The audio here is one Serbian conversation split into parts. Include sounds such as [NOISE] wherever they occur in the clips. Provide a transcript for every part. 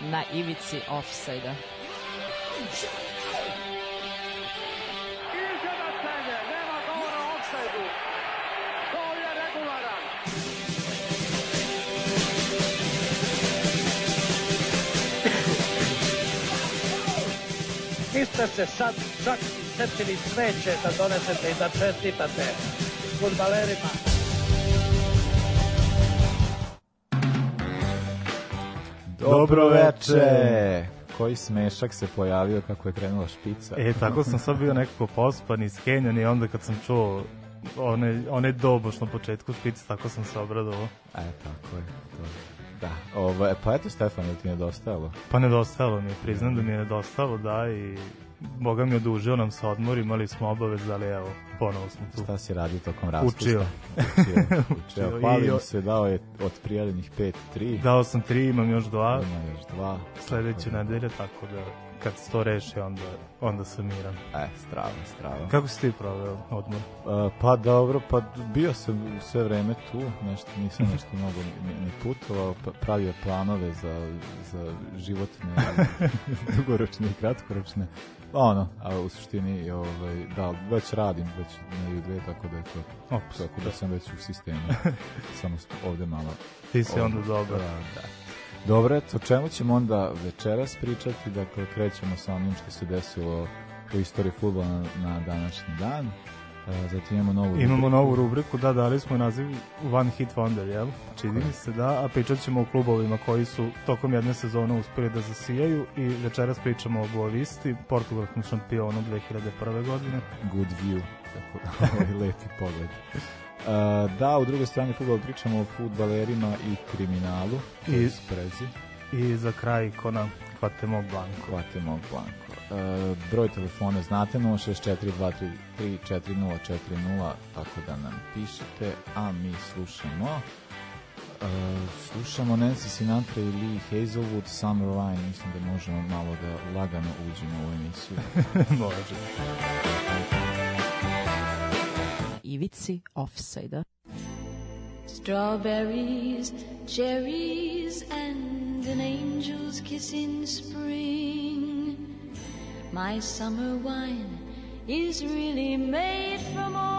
na ivici offside-a. niste se sad čak setili smeće da donesete i da čestitate futbalerima. Dobro veče! Koji smešak se pojavio kako je krenula špica. E, tako sam sad bio nekako pospan i skenjan i onda kad sam čuo one, one doboš na početku špice, tako sam se obradovao. E, tako je. To je. Da, ovo, pa eto Stefan, da ti je nedostajalo? Pa nedostajalo mi je, priznam da mi je nedostajalo, da, i Boga mi odužio nam se odmor, imali smo obavez, ali evo, ponovo smo tu. Šta si radio tokom raspusta? Učio. Učio. [LAUGHS] Učio. Hvalim se, dao je od prijavljenih 5-3. Dao sam 3, imam još 2. Ima još 2. Sledeću nedelje, tako da kad se to reši, onda, onda sam miran. E, strava, strava. Kako si ti proveo odmor? Uh, pa dobro, pa bio sam sve vreme tu, nešto, nisam [LAUGHS] nešto mnogo ni, ni putovao, pa pravio planove za, za životne, [LAUGHS] dugoročne i kratkoročne. Ono, a u suštini, ovaj, da, već radim, već na U2, tako da je to, Ops, tako da sam već u sistemu. [LAUGHS] Samo ovde malo... Ti si onda dobar. Da, da. Dobro, eto, o čemu ćemo onda večeras pričati? Dakle, krećemo sa onim što se desilo u istoriji futbola na, na današnji dan. Zatim imamo novu Imamo rubriku. novu rubriku, da, dali smo naziv One Hit Wonder, jel? Čini mi se da, a pričat ćemo o klubovima koji su tokom jedne sezone uspeli da zasijaju i večeras pričamo o Boavisti, portugalskom šampionu 2001. godine. Good view, tako da, [LAUGHS] ovaj lepi pogled. E, da, u drugoj strani futbola pričamo o futbalerima i kriminalu, I- sprezi, I za kraj ikona Blanko. hvate mog blanko. E, broj telefona znate 06423344040 tako da nam pišete a mi slušamo e, slušamo Nancy Sinatra i Lee Hazelwood Summer Wine mislim da možemo malo da lagano uđemo u ovu emisiju [LAUGHS] Može. Ivici offside-a. Strawberries, cherries, and an angel's kiss in spring. My summer wine is really made from all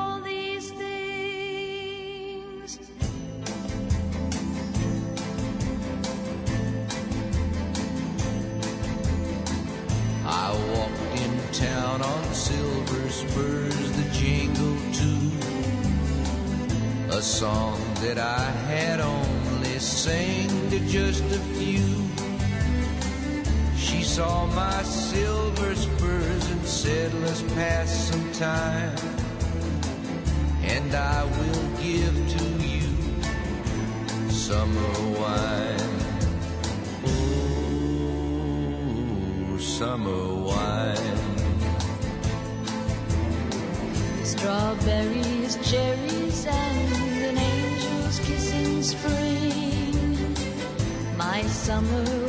time. And I will give to you summer wine. Oh, summer wine. Strawberries, cherries, and an angel's kiss in spring. My summer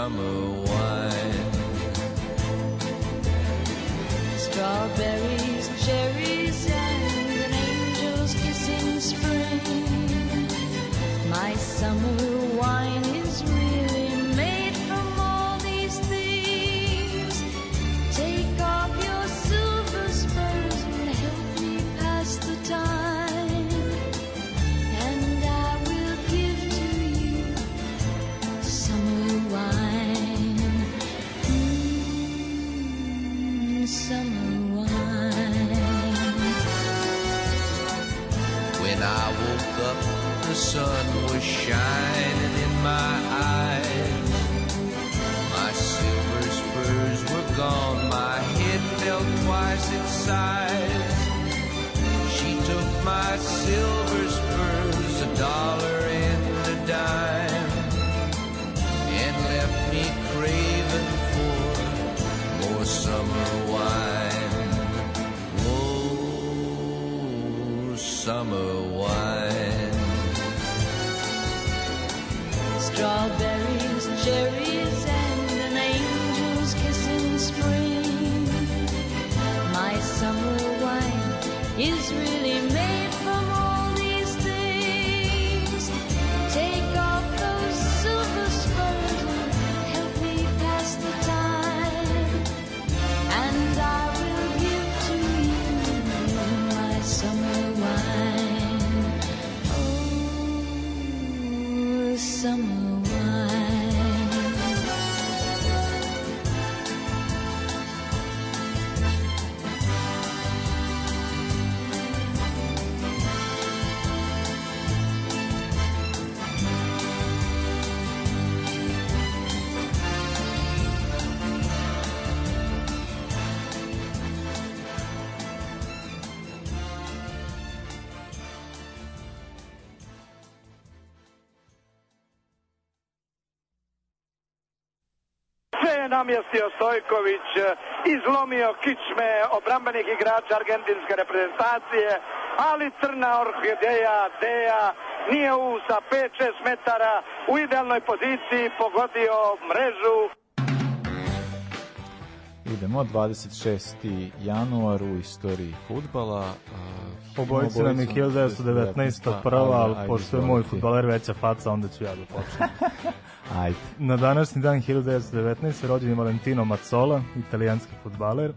summer namjestio Stojković, e, izlomio kičme obrambenih igrača argentinske reprezentacije, ali crna orhideja, Deja, nije u sa 5-6 metara u idealnoj poziciji pogodio mrežu. Idemo, 26. januar u istoriji futbala. a, Obojici nam je 1919. prva, ali pošto je moj futbaler veća faca, onda ću ja da počnem. [LAUGHS] Ajde. Na današnji dan 1919. rođen je Valentino Mazzola, italijanski futbaler.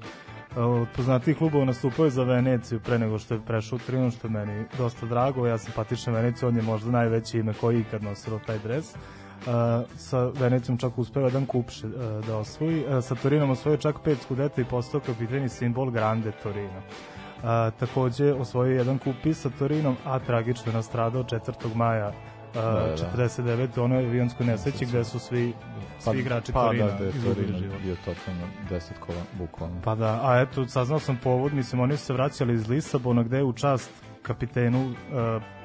Od poznatijih klubova nastupao je za Veneciju pre nego što je prešao u Trinon, što je meni dosta drago. Ja sam patičan Veneciju, on je možda najveće ime koji ikad nosilo taj dres. Uh, sa Venecijom čak uspeo jedan kup uh, da osvoji. Uh, sa Torinom osvojio čak pet skudeta i postao kapiteni simbol Grande Torino. Uh, takođe osvojio jedan kup i sa Torinom, a tragično je nastradao 4. maja uh, da. 49. u onoj avionskoj nesreći gde su svi, svi igrači pa, Torina da, da je izgubili Torino život. bio totalno 10 kola, bukvalno. Pa da, a eto, saznao sam povod, mislim, oni su se vraćali iz Lisabona, gde je u čast kapitenu uh,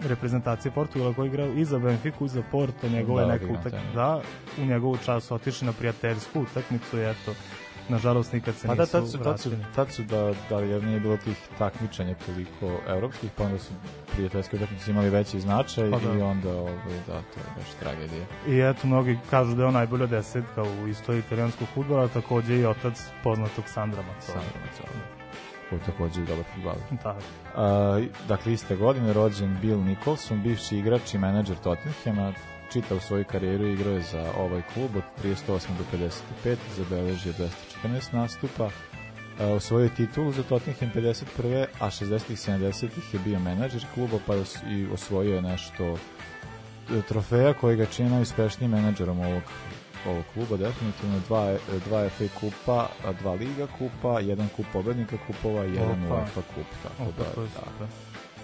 reprezentacije Portugala koji igrao i za Benfiku i za Porto, njegova Da, neka utakmica. trener. Da, u njegovu čast su otišli na prijateljsku utakmicu i eto, nažalost nikad se Pa da, nisu tad su, tad su, tad su da, da jer nije bilo tih takmičenja toliko evropskih, pa onda su prijateljske utakmice imali veći značaj Pa da. i onda, ovaj, da, to je baš tragedija. I eto, mnogi kažu da je on najbolja desetka u istoriji italijanskog futbola, takođe i otac poznatog Sandra Mazzola. Sandro Mazzola. Koji je takođe dobar futbaler. Da. A, dakle, iste godine rođen Bill Nicholson, bivši igrač i menadžer Tottenhama, čitao svoju karijeru igrao je za ovaj klub od 38 do 55, zabeležio 214 nastupa, a, osvojio je titulu za Tottenham 51. a 60-ih 70-ih je bio menadžer kluba pa i osvojio je nešto e, trofeja koji ga čini najuspešnijim menadžerom ovog ovog kluba definitivno dva, e, dva FA kupa, dva Liga kupa, jedan kup pobednika kupova i jedan Opa. UEFA kup, tako Opa, da, to je da.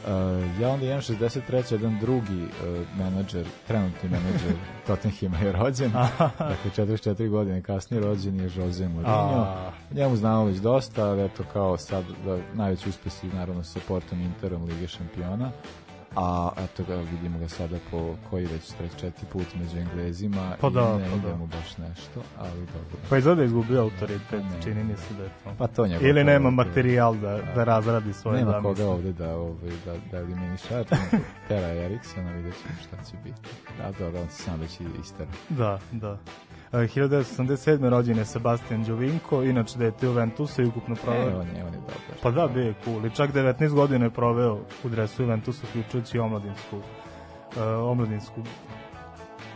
Uh, ja onda imam 63. jedan drugi uh, menadžer, trenutni menadžer [LAUGHS] Tottenhima je rođen. dakle, 44 godine kasnije rođen je Jose Mourinho. Njemu znamo već dosta, ali eto kao sad da, najveći uspesi naravno sa Portom Interom Lige šampiona. A eto ga, vidimo ga sada po koji već treći put među Englezima Pa i da, ne pa da. mu baš nešto, ali dobro. pa izgleda da je izgubio autoritet, Ne. čini mi se da je to. Pa to njegov Ili nema materijal da, da razradi svoje Nema zamisli. koga ovde da, ovaj, da, da eliminiša, [LAUGHS] tera Eriksona, vidjet ćemo šta će biti. Da, dobro, on se sam već i istera. Da, da. E, 1987. rođen je Sebastian Giovinco, inače dete Juventusa i ukupno proveo. on je, on je dobar. Pa da, bio je cool. I čak 19 godina je proveo u dresu Juventusa, uključujući omladinsku, uh, omladinsku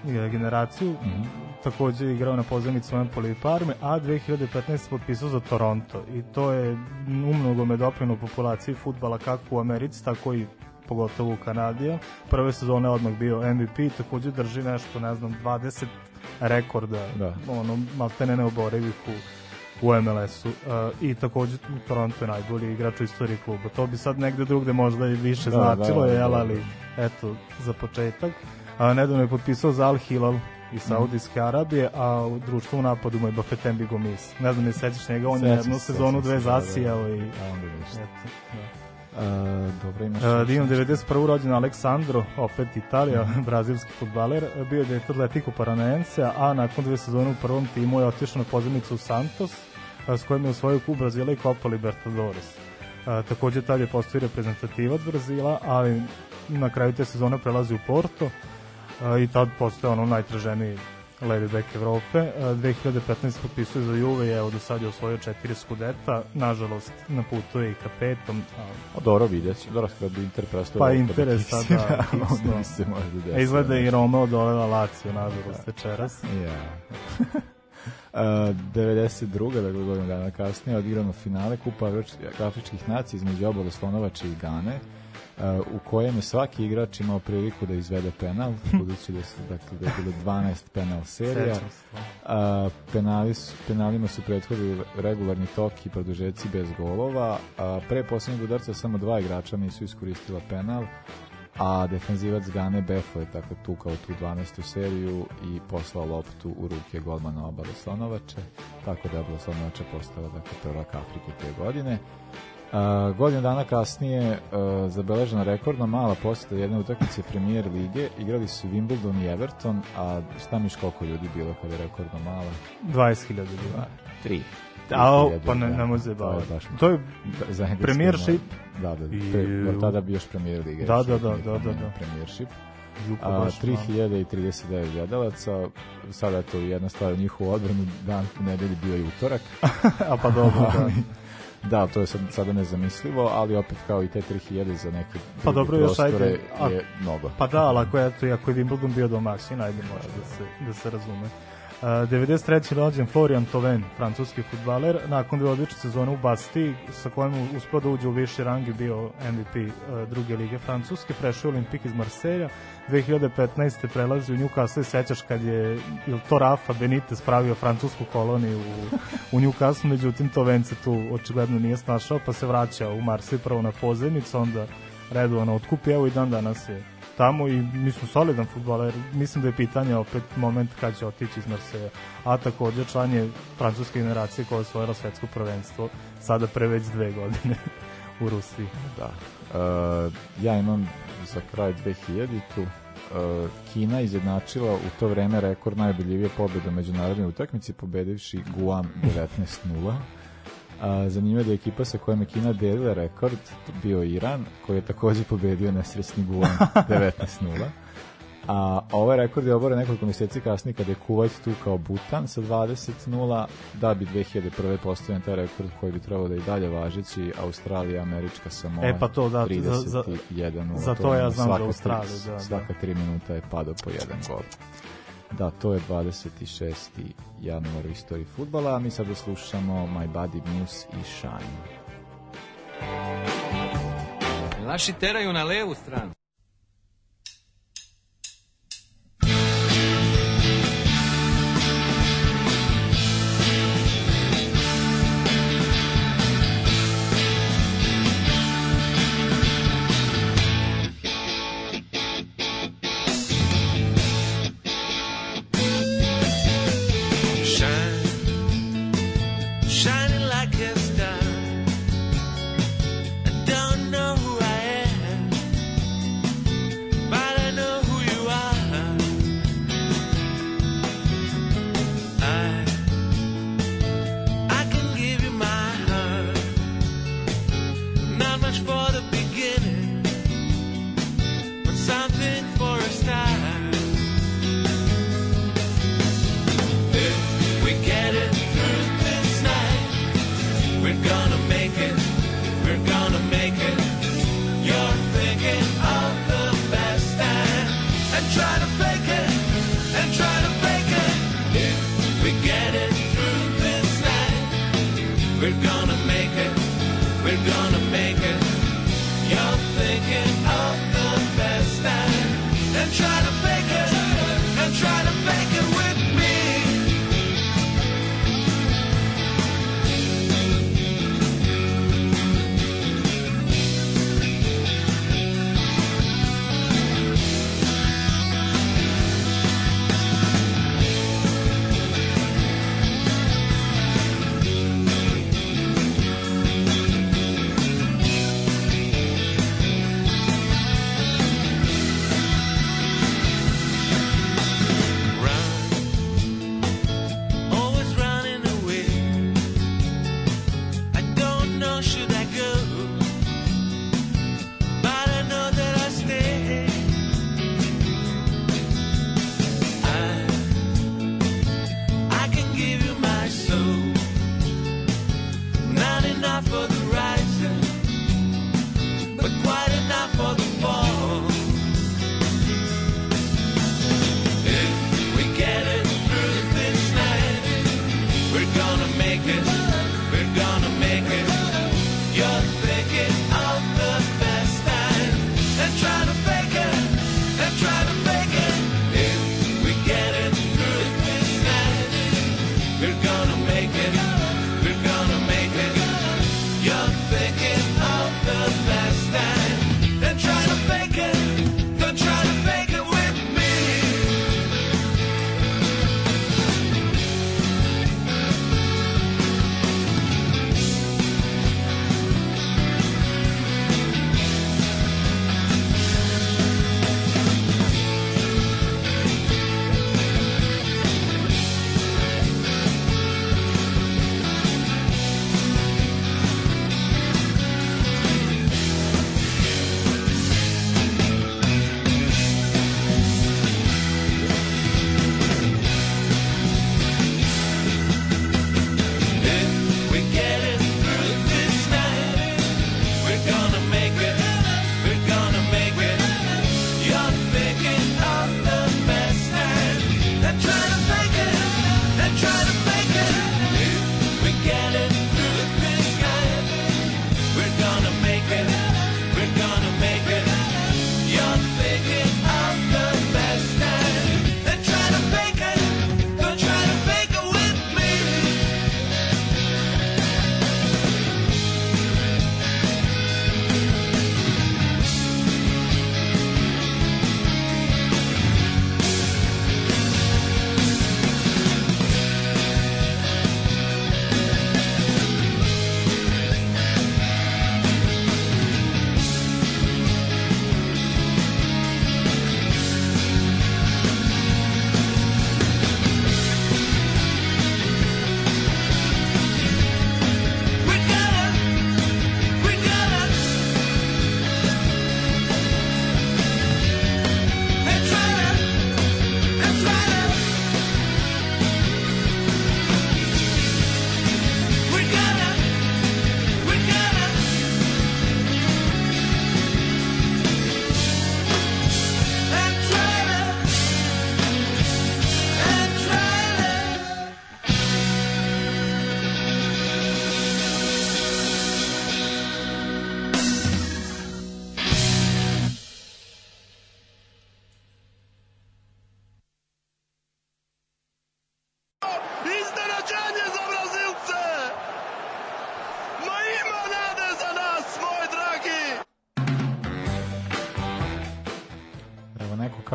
e, generaciju. Mhm. Takođe je igrao na pozemici Empoli i Parme, a 2015. se potpisao za Toronto. I to je umnogo me doprino populaciji futbala kako u Americi, tako i pogotovo u Kanadija. Prve sezone odmah bio MVP, takođe drži nešto, ne znam, 20 rekorda, Da. ono, maltene neoborivih u u MLS-u. Uh, I takođe Toronto je najbolji igrač u istoriji kluba. To bi sad negde drugde možda i više Da, značilo, da, da, jel, da. ali eto, za početak. A, nedavno je potpisao za Al Hilal iz Saudijske Arabije, a u društvu u napadu mu je Bafetembi Gomis. Ne znam, ne sećaš njega, on je jednu se, sezonu dve da, da, da. zasijao i... A onda ništa. Eto, da. A, dobro, imaš... Uh, imam još 91. rođen Aleksandro, opet Italija, Mhm. [LAUGHS] brazilski futbaler, bio je dete Atletico Paranaense, a nakon dve sezone u prvom timu je otišao na pozornicu u Santos, s kojim je osvojio kup Brazila i Copa Libertadores. A, takođe tad je postao reprezentativac Brazila, ali na kraju te sezone prelazi u Porto a, i tad postaje ono najtraženiji levi bek Evrope. A, 2015. potpisuje za Juve i evo do sad je osvojio četiri skudeta, nažalost na putu je i ka petom, a, dobro, vidjet ću. Dobro, kada bi Inter prestao... Pa da Inter je upada sad, kiksima, da, [LAUGHS] bi se možda desilo. A izgleda i. Roma odolila Lazio, nažalost, večeras. Ja. [LAUGHS] Uh, 92. dakle godinu dana kasnije odigrano finale Kupa Afrič- afričkih nacija između oboga Slonovače i Gane u kojem je svaki igrač imao priliku da izvede penal budući da su dakle, da je bilo 12 penal serija. A, penali su, penalima su prethodili regularni tok i produžeci bez golova. A, pre posljednjeg udarca samo dva igrača nisu iskoristila penal, a defenzivac Gane Befo je tako tukao tu 12. seriju i poslao loptu u ruke golmana obale Slonovače, tako da je obala Slonovače postala dakle, prvak Afrike te godine. Uh, godinu dana kasnije uh, zabeležena rekordno mala posjeta jedne utakmice premijer lige. Igrali su Wimbledon i Everton, a šta miš koliko ljudi bilo kada je rekordno mala? 20.000 bilo. Tri. A, o, 3000, pa ne, da. ne može To je baviti. baš To je, da, Premiership? Da, da, I- pre, tada bi još premijer liga. Da, da, da, da, da, da. Premiership. Juko A, baš, da. 3039 gledalaca, sada je to jedna stvar u njihovu odbranu, dan u nedelji bio je utorak. [LAUGHS] A pa dobro, [LAUGHS] da. Da, to je sad, sada nezamislivo, ali opet kao i te 3000 za neke Pa dobro, još ajde, a- je mnogo. Pa da, ali ako je, ako je Wimbledon bio domaćin, ajde može da se, da se razume. Uh, 93. rođen Florian Thauvin, francuski futbaler, nakon dve odlične sezone u Basti, sa kojim je uspeo da uđe u viši rang i bio MVP uh, druge lige Francuske, prešao je Olimpik iz Marseja, 2015. prelazi u Newcastle, sećaš kad je il to Rafa Benitez pravio francusku koloniju u, u Newcastle, međutim Thauvin se tu očigledno nije snašao, pa se vraća u Marseille prvo na pozemicu, onda redovano otkupi, evo i dan danas je tamo i mislim solidan futbaler. Mislim da je pitanje opet moment kad će otići iz Marseja. A takođe član je francuske generacije koja je osvojila svetsko prvenstvo sada pre već dve godine [LAUGHS] u Rusiji. Da. Uh, ja imam za kraj 2000-tu uh, Kina izjednačila u to vreme rekord najboljivije pobjede u međunarodnoj utakmici pobedivši Guam 19-0. A, zanimljivo da je ekipa sa kojom je Kina delila rekord bio Iran, koji je takođe pobedio nesresni Guam 19-0. A ovaj rekord je oboren nekoliko mjeseci kasnije kada je Kuwait tu kao Butan sa 20-0, da bi 2001. postavljen taj rekord koji bi trebalo da i dalje važeći Australija, Američka Samoa E, pa to da, za- za- 31 za to ja znam za Australiju, da, da. Svaka tri minuta je padao po jedan gol. Da, to je 26. januar u istoriji futbala, a mi sada slušamo My Buddy Muse i Shine. Naši teraju na levu stranu.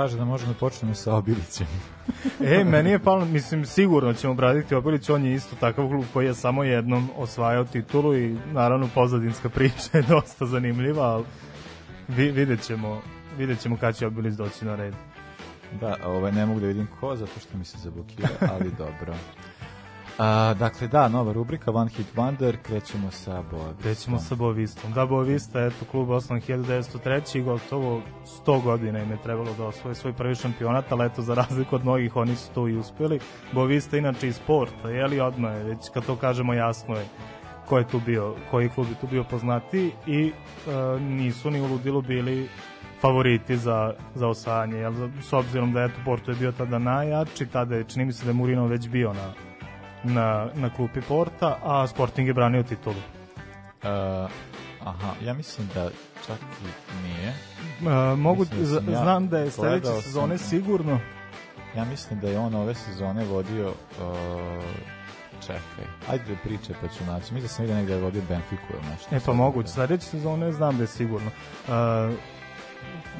Kaže da možemo da počnemo sa Obilićem. [LAUGHS] E, meni je palo, mislim, sigurno ćemo obraditi Obilić, on je isto takav klub koji je samo jednom osvajao titulu i naravno pozadinska [LAUGHS] priča je dosta zanimljiva, ali vi, vidjet ćemo, vidjet ćemo kada će Obilić doći na red. Da, ovaj, ne mogu da vidim ko, zato što mi se zablokira, ali [LAUGHS] dobro. A, dakle, da, nova rubrika One Hit Wonder, krećemo sa Boa. Krećemo sa Boavistom. Da, Boavista, eto, klub osnovan 1903. i gotovo 100 godina im je trebalo da osvoje svoj prvi šampionat, ali eto, za razliku od mnogih, oni su to i uspeli. Boavista inače iz sporta, je li odmah, je, već kad to kažemo jasno je ko je tu bio, koji klub je tu bio poznati i e, nisu ni u ludilu bili favoriti za, za osvajanje, jel, s obzirom da eto, Porto je bio tada najjači, tada je, čini mi se da je Murino već bio na, na, na klupi Porta, a Sporting je branio titulu. Uh, aha, ja mislim da čak i nije. Uh, mogu, da ja znam da je sledeće gledao sam- sezone sigurno. Ja mislim da je on ove sezone vodio... Uh, čekaj, ajde da priče pa ću naći. Mislim da sam vidio negde da je vodio Benfiku ili nešto. E pa moguće, sledeće sezone znam da je sigurno. Uh,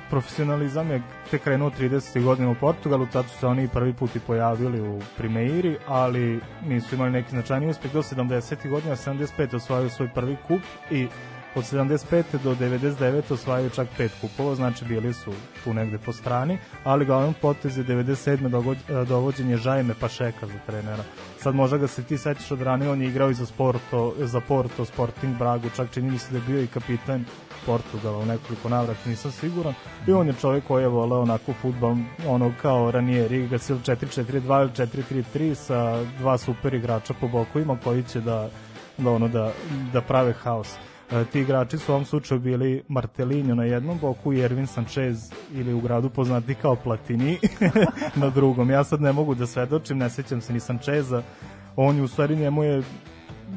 profesionalizam je tek krenuo 30. godina u Portugalu, tad su se oni prvi put i pojavili u Primeiri, ali nisu imali neki značajni uspeh do 70. godina, 75. osvajaju svoj prvi kup i od 75. do 99. osvajaju čak pet kupova, znači bili su tu negde po strani, ali glavnom potez je 97. dogod- e, dovođenje Žajme Pašeka za trenera. Sad možda ga se ti sećaš od ranije, on je igrao i za Porto, za Porto, Sporting Bragu, čak čini mi se da je bio i kapitan Portugala u nekoliko navrata, nisam siguran. I on je čovjek koji je voleo onako futbal, ono kao ranije Riga Sil 4-4-2 ili 4-3-3 sa dva super igrača po bokovima koji će da, da, ono, da, da prave haos. E, ti igrači su u ovom slučaju bili Martelinho na jednom boku i Ervin Sanchez ili u gradu poznati kao Platini [LAUGHS] na drugom. Ja sad ne mogu da svedočim, ne sećam se ni Sancheza, On je u stvari njemu je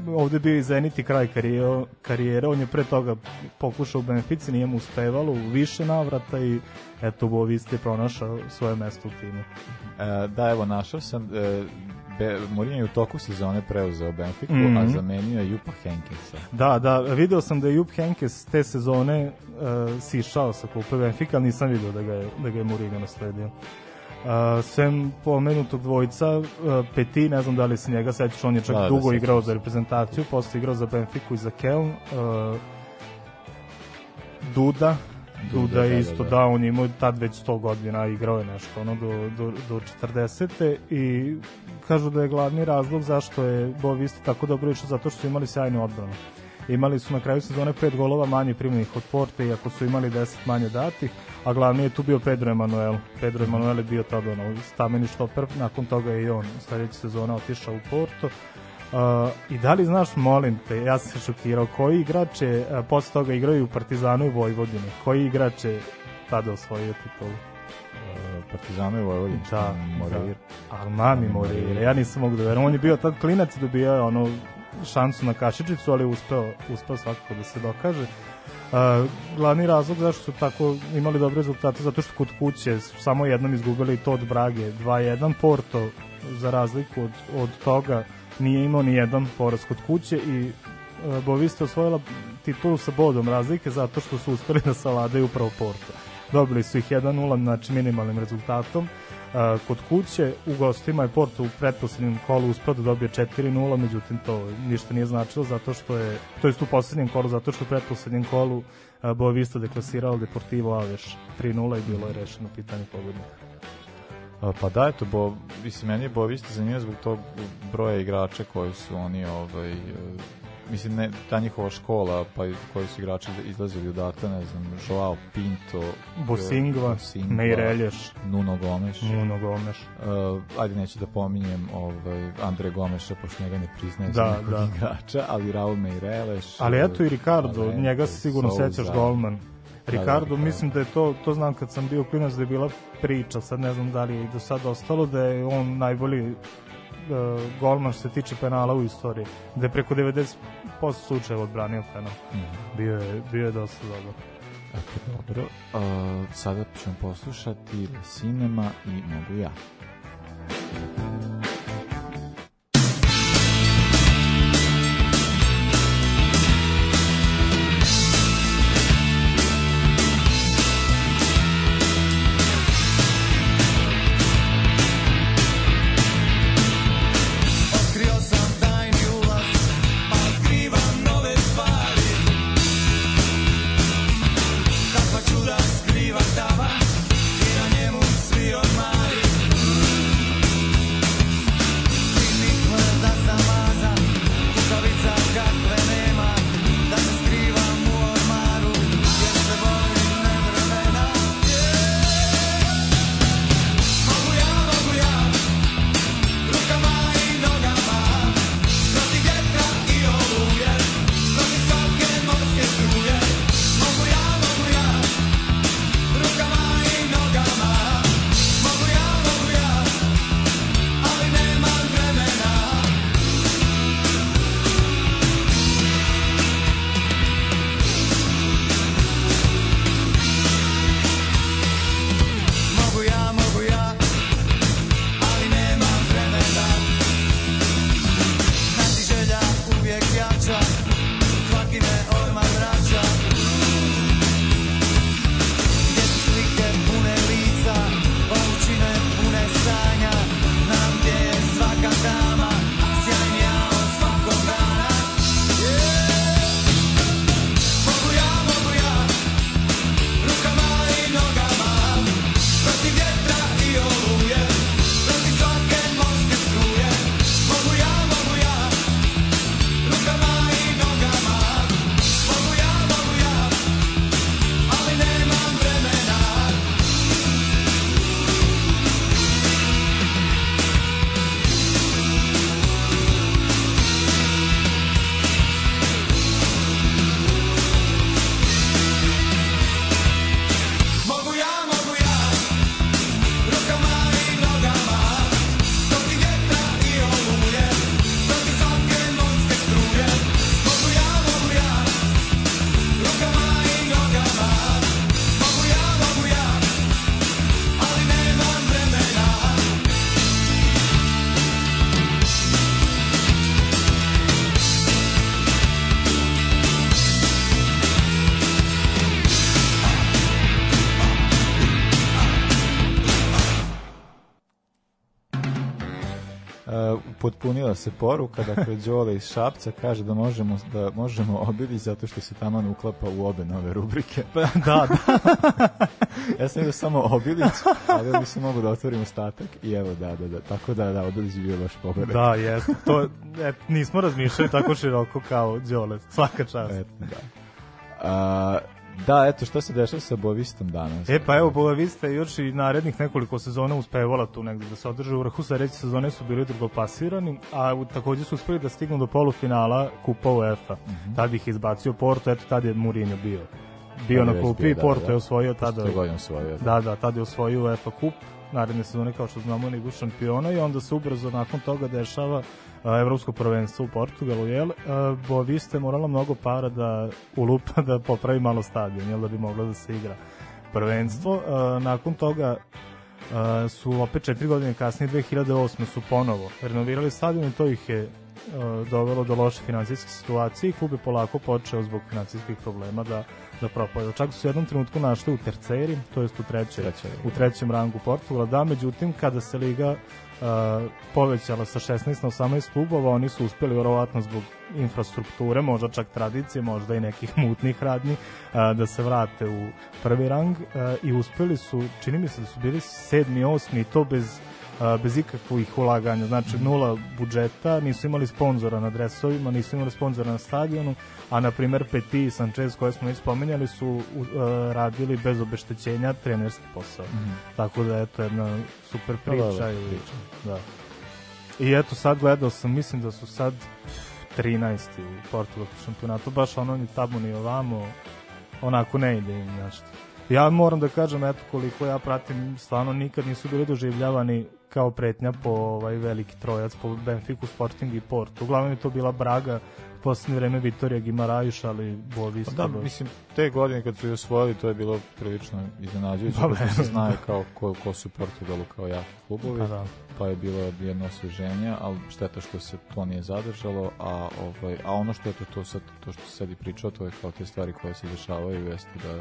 ovde bio i Zenit i kraj karijere, karijere, on je pre toga pokušao u Benfici, nije mu uspevalo u više navrata i eto, u Boavisti je pronašao svoje mesto u timu. E, da, evo, našao sam, e, Be, Mourinho je u toku sezone preuzeo Benfiku, mm Mhm. -hmm. a zamenio je Jupa Henkinsa. Da, da, video sam da je Jupp Henkes te sezone uh, sišao sa klupe Benfica, ali nisam video da ga je, da ga je Mourinho nasledio. Uh, sem pomenutog dvojca, uh, Peti, ne znam da li se njega sećaš, on je čak Da, da, dugo sećam igrao za reprezentaciju, posle igrao za Benfiku i za Keln. Uh, Duda, Duda, je da, isto da, da, da. on je imao tad već 100 godina, igrao je nešto ono do, do, do 40. i kažu da je glavni razlog zašto je Boavisti tako dobro išao zato što su imali sjajnu odbranu. Imali su na kraju sezone pet golova manje primljenih od Porte, iako su imali 10 manje datih, a glavni je tu bio Pedro Emanuel. Pedro Emanuel je bio tada ono, stameni štoper, nakon toga je i on sledeće sezone otišao u Porto. Uh, I da li znaš, molim te, ja sam se šokirao, koji igrač je uh, posle toga igrao i u Partizanu i Vojvodini? Koji igrač je tada osvojio titulu? E, Partizano je Vojvodin. Da, Moreira. da. Armani Moreira, ja nisam mogu da verujem. On je bio tad klinac i dobio ono šansu na kašičicu, ali je uspeo, uspeo svakako da se dokaže. Uh, glavni razlog zašto su tako imali dobre rezultate zato što kod kuće su samo jednom izgubili i to od Brage 2-1 Porto za razliku od, od toga nije imao ni jedan poraz kod kuće i uh, Bovista osvojila titulu sa bodom razlike zato što su uspeli da savladaju upravo Porto. Dobili su ih 1-0 znači minimalnim rezultatom Uh, kod kuće u gostima je Porto u pretposlednjem kolu uspeo da dobije 4-0, međutim to ništa nije značilo zato što je, to jest u poslednjem kolu, zato što u pretposlednjem kolu uh, Boavista deklasirao Deportivo Aveš 3-0 i bilo je rešeno pitanje pobednika. Pa da, eto, bo, mislim, meni je Boavista zanimljivo zbog tog broja igrača koji su oni, ovaj, e, mislim, ne, ta njihova škola, pa koji su igrači izlazili odatle, ne znam, Joao Pinto, Bosingva, Bosingva, Meirelješ, Nuno Gomes, Nuno Gomes. Uh, ajde neću da pominjem ovaj, Andre Gomeša, pošto njega ne priznaje Da, da. igrača, ali Raul Meireles. Ali eto i Ricardo, Valente, njega se sigurno Souza. sećaš golman. Da, Ricardo, Ricardo. mislim da je to, to znam kad sam bio klinac da je bila priča, sad ne znam da li je i do sad ostalo, da je on najbolji uh, golman što se tiče penala u istoriji, da je preko 90% slučajeva odbranio penal. Mhm. Bio je, bio je dosta dobro. Eto, dobro. Uh, sada ćemo poslušati Le Cinema i Mogu ja. Otkrio se poruka, dakle Đole iz Šapca kaže da možemo da možemo obili zato što se taman uklapa u obe nove rubrike. Pa, da, da. [LAUGHS] ja sam vidio samo Obilić, ali bi se mogu da otvorim ostatak i evo da, da, da, tako da, da, Obilić je bio baš pogodak. Da, jest. To, et, nismo razmišljali tako široko kao Đole. Svaka čast. Et, da. A, da, eto, šta se dešava sa Bovistom danas? E pa evo, Boavista je još i narednih nekoliko sezona uspevala tu negde da se održe u vrhu sledeće sezone su bili drugoplasirani, a takođe su uspeli da stignu do polufinala Kupa UEFA. Mm. -hmm. Tad ih izbacio Porto, eto tad je Mourinho bio. Bio na klupi da, Porto da. je osvojio tada. Što je osvojio. Da, da, tada je osvojio UEFA kup naredne sezone kao što znamo Ligu šampiona i onda se ubrzo nakon toga dešava a, evropsko prvenstvo u Portugalu, jel? A, Boavista je morala mnogo para da ulupa, [LAUGHS] da popravi malo stadion, jel, da bi moglo da se igra prvenstvo. A, nakon toga a, su opet četiri godine kasnije, 2008. su ponovo renovirali stadion i to ih je dovelo do loše financijske situacije i klub je polako počeo zbog financijskih problema da da propada. Čak su u jednom trenutku našli u terceri, to jest u trećoj, Treća u trećem rangu Portugala, da, međutim, kada se liga uh, povećala sa 16 na 18 klubova, oni su uspeli verovatno zbog infrastrukture, možda čak tradicije, možda i nekih mutnih radnji, uh, da se vrate u prvi rang uh, i uspeli su, čini mi se da su bili sedmi, osmi i to bez a, bez ikakvih ulaganja, znači nula budžeta, nisu imali sponzora na dresovima, nisu imali sponzora na stadionu, a na primer Peti i Sanchez koje smo već spomenjali su u, a, radili bez obeštećenja trenerski posao. Tako da eto jedna super Da, da, da, priča. i, priča. da. I eto sad gledao sam, mislim da su sad 13. u portugalskom šampionatu, baš ono ni tamo ni ovamo, onako ne ide im nešto. Ja moram da kažem, eto, koliko ja pratim, stvarno nikad nisu bili doživljavani kao pretnja po ovaj veliki trojac, po Benfiku, Sporting i Porto. Uglavnom je to bila Braga, poslednje vreme Vitorija Gimarajuš, ali Boavista. Pa da, baš- mislim, te godine kad su je osvojili, to je bilo prilično iznenađujuće, Pa, pošto se znaju kao, ko, ko su Portugalu kao jaki klubovi, Pa da. pa je bilo jedno osveženje, ali šteta što se to nije zadržalo, a, ovaj, a ono što je to, to, sad, to što se sad i pričao, to je kao te stvari koje se dešavaju, jeste da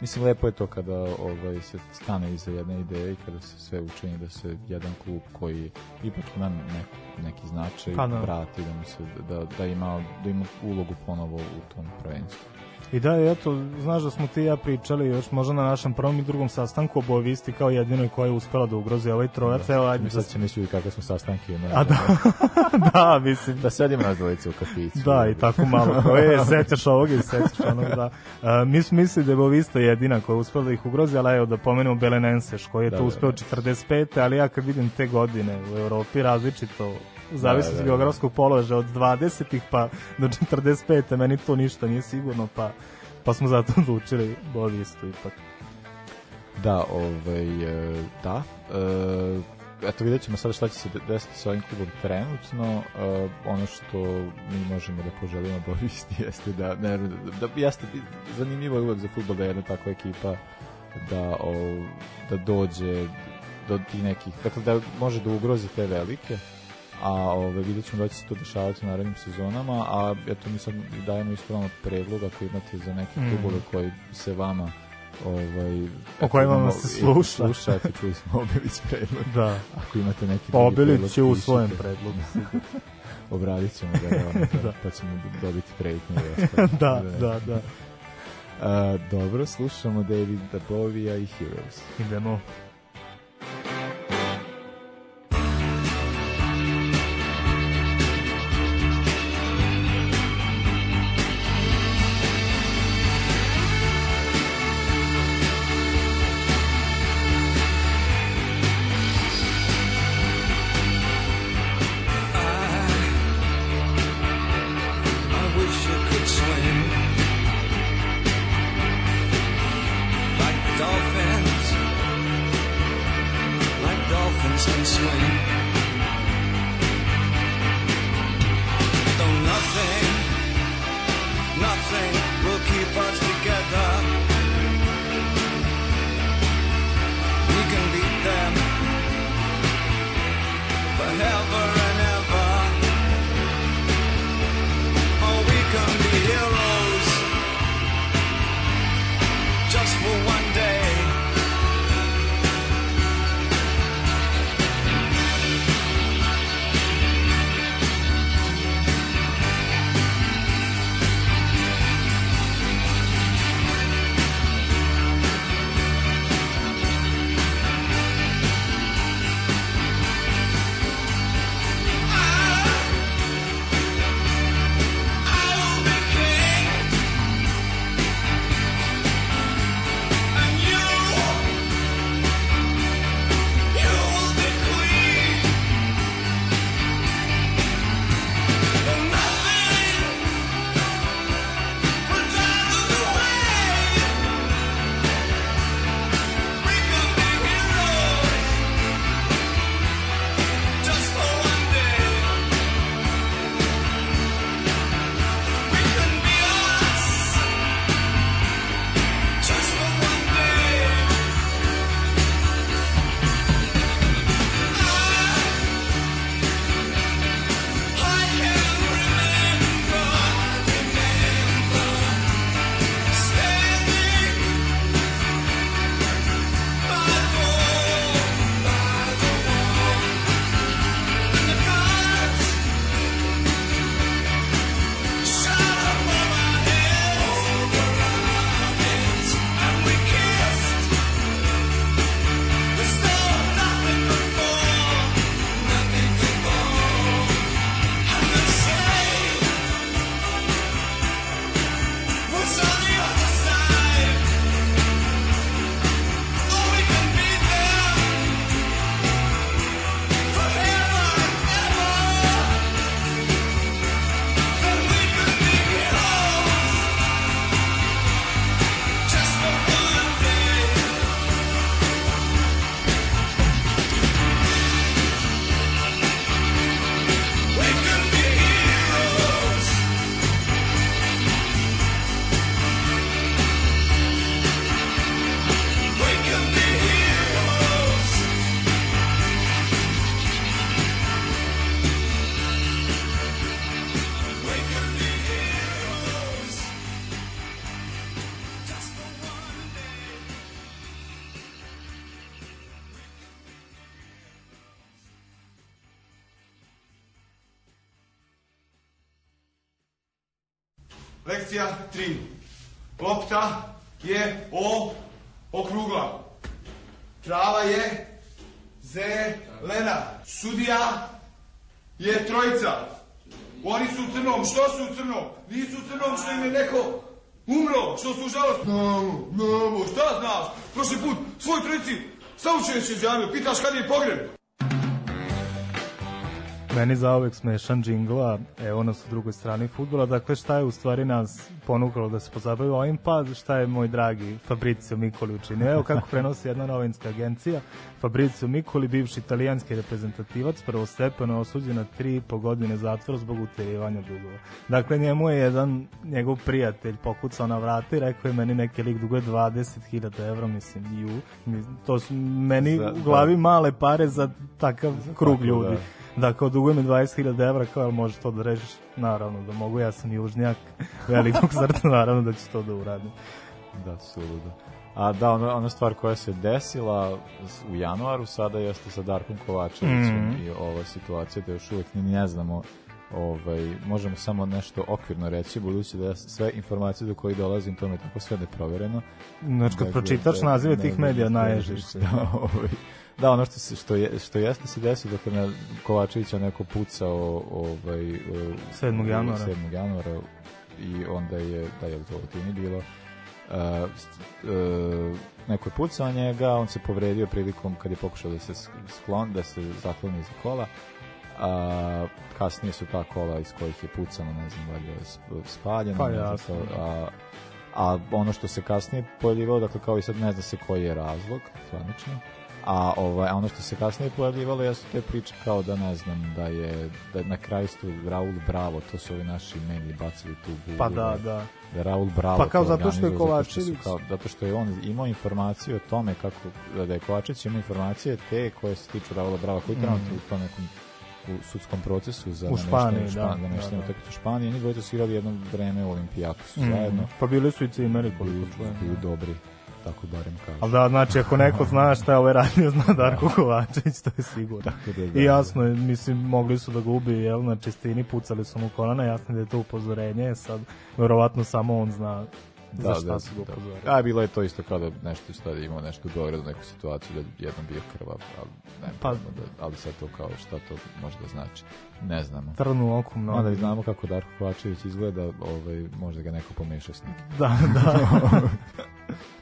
Mislim, lepo je to kada ovaj, se stane iza jedne ideje i kada se sve učini da se jedan klub koji ipak ima neku, neki značaj Pa da. vrati, da, mu se, da, da, ima, da ima ulogu ponovo u tom prvenstvu. I da, eto, znaš da smo ti i ja pričali još možda na našem prvom i drugom sastanku o kao jedinoj koja je uspela da ugrozi ovaj trojac. Evo, ajde Mi da sad će misliti kakve smo sastanke imali. A da, [LAUGHS] da, mislim. da sedimo nas dvojice u kafiću. Da, i tako malo. Kao, [LAUGHS] e, sećaš ovog i sećaš onog, da. A, mi smo mislili da je Bovista jedina koja je uspela da ih ugrozi, ali evo da pomenemo Belenenseš, koji je Da, to da, uspeo da. 45. Ali ja kad vidim te godine u Evropi različito u zavisnosti da, od da. geografskog položaja od 20-ih pa do 45. meni to ništa nije sigurno, pa pa smo zato [LAUGHS] odlučili Bovistu ipak. Da, ovaj, e, da. E, eto, vidjet ćemo sada šta će se de- desiti sa ovim klubom trenutno. E, ono što mi možemo da poželimo Bovisti [LAUGHS] jeste da, ne, da, da jeste, zanimljivo je uvek za futbol da je jedna takva ekipa da, o, da dođe do tih nekih, dakle da može da ugrozi te velike, a ove, vidjet ćemo da će se to dešavati u narednim sezonama, a eto mi sad dajemo ispravno predlog ako imate za neke Mm. klubove koji se vama ovaj, O kojima vas se sluša. [LAUGHS] slušate, čuli smo Obilić predlog. Da. Ako imate neki Pa Obilić je u svojem predlogu. [LAUGHS] Obradit ćemo ga, da, [LAUGHS] Da. pa ćemo dobiti kreditnu ostalo. da, da, da. A, dobro, slušamo Davida Bovija i Heroes. Idemo. I Lekcija 3. Lopta je o okrugla. Trava je zelena. Sudija je trojica. Oni su u crnom. Što su u crnom? Nisu u crnom što im je neko umro. Što su žalost? Znamo, znamo. Šta znaš? Prošli put svoj trojici saučeš je džamiju. Pitaš kad je pogreb. Meni zaovek smešan džingla, evo nas u drugoj strani futbola, dakle šta je u stvari nas ponukalo da se pozabavimo ovim, pa šta je moj dragi Fabrizio Mikoli učinio. Evo kako prenosi jedna novinska agencija, Fabrizio Mikoli, bivši italijanski reprezentativac, prvostepeno osuđen na tri i po godine zatvora zbog uterivanja dugova. Dakle, njemu je jedan njegov prijatelj pokucao na vrata i rekao je meni neki lik duguje 20.000 evra, mislim, ju. To su meni Za- u glavi male pare za takav krug tako, ljudi. da. Da, kao duguje mi 20.000 evra, kao, jel možeš to da rešiš? Naravno da mogu, ja sam južnjak, [LAUGHS] velikog srca, naravno da ću to da uradim. Da, suludo. A da, ona, ona stvar koja se desila u januaru sada jeste sa Darkom Kovačevićem Mhm. i ova situacija da još uvijek ni ne znamo ovaj, možemo samo nešto okvirno reći, budući da ja sve informacije do kojih dolazim, to mi je tako sve neprovereno. Znači, kad Dakle, pročitaš da- nazive tih medija, naježiš se. Da, [LAUGHS] ovaj, da, ono što, se, što, je, što jeste se desilo, dakle, na Kovačevića neko pucao ovaj, 7. januara. 7. januara i onda je, da je to u bilo, Uh, uh, neko je pucao njega, on se povredio prilikom kad je pokušao da se sk- sklon, da se zakloni za kola. A, kasnije su ta kola iz kojih je pucano, ne znam, valjda sp- spaljeno. Pa ne znam a, a ono što se kasnije pojavljivalo, dakle kao i sad ne zna se koji je razlog, zvanično, a ovaj, ono što se kasnije pojavljivalo jesu te priče kao da ne znam, da je da na kraju stu Raul Bravo, to su ovi naši meni bacili tu bubu, Pa da, da. da Raul Bravo Pa kao to zato što je organizovao, zato što Kovačević- kao, zato što je on imao informacije o tome kako da je Kovačević imao informacije te koje se tiču Raula Brava koji trenutno u tom nekom u sudskom procesu za Mm. U Španiji, da, Špan- za nameštanje da, da. utakmice u Španiji. Njih dvojica su igrali jedno vreme u Olimpijakosu Mm. zajedno. Pa bili su i cimeri koliko čujem. bili dobri, tako barem kažu. Ali da, znači, ako neko zna šta je ovaj radio, zna Darko Kovačević, to je sigurno. Tako da, da, I jasno je, mislim, mogli su da ga ubiju, jel, na čistini, pucali su mu kolana, jasno da je to upozorenje, sad, verovatno samo on zna za šta su ga upozorili. Da. A bilo je to isto kao da nešto šta da imao nešto u Beogradu, neku situaciju da je jednom bio krvav, ali ne Pa- da, ali sad to kao šta to može da znači. Ne znamo. Trn u oku mnogo. Onda znamo kako Darko Kovačević izgleda, ovaj, možda ga neko pomeša s nekim. Da, da. [LAUGHS]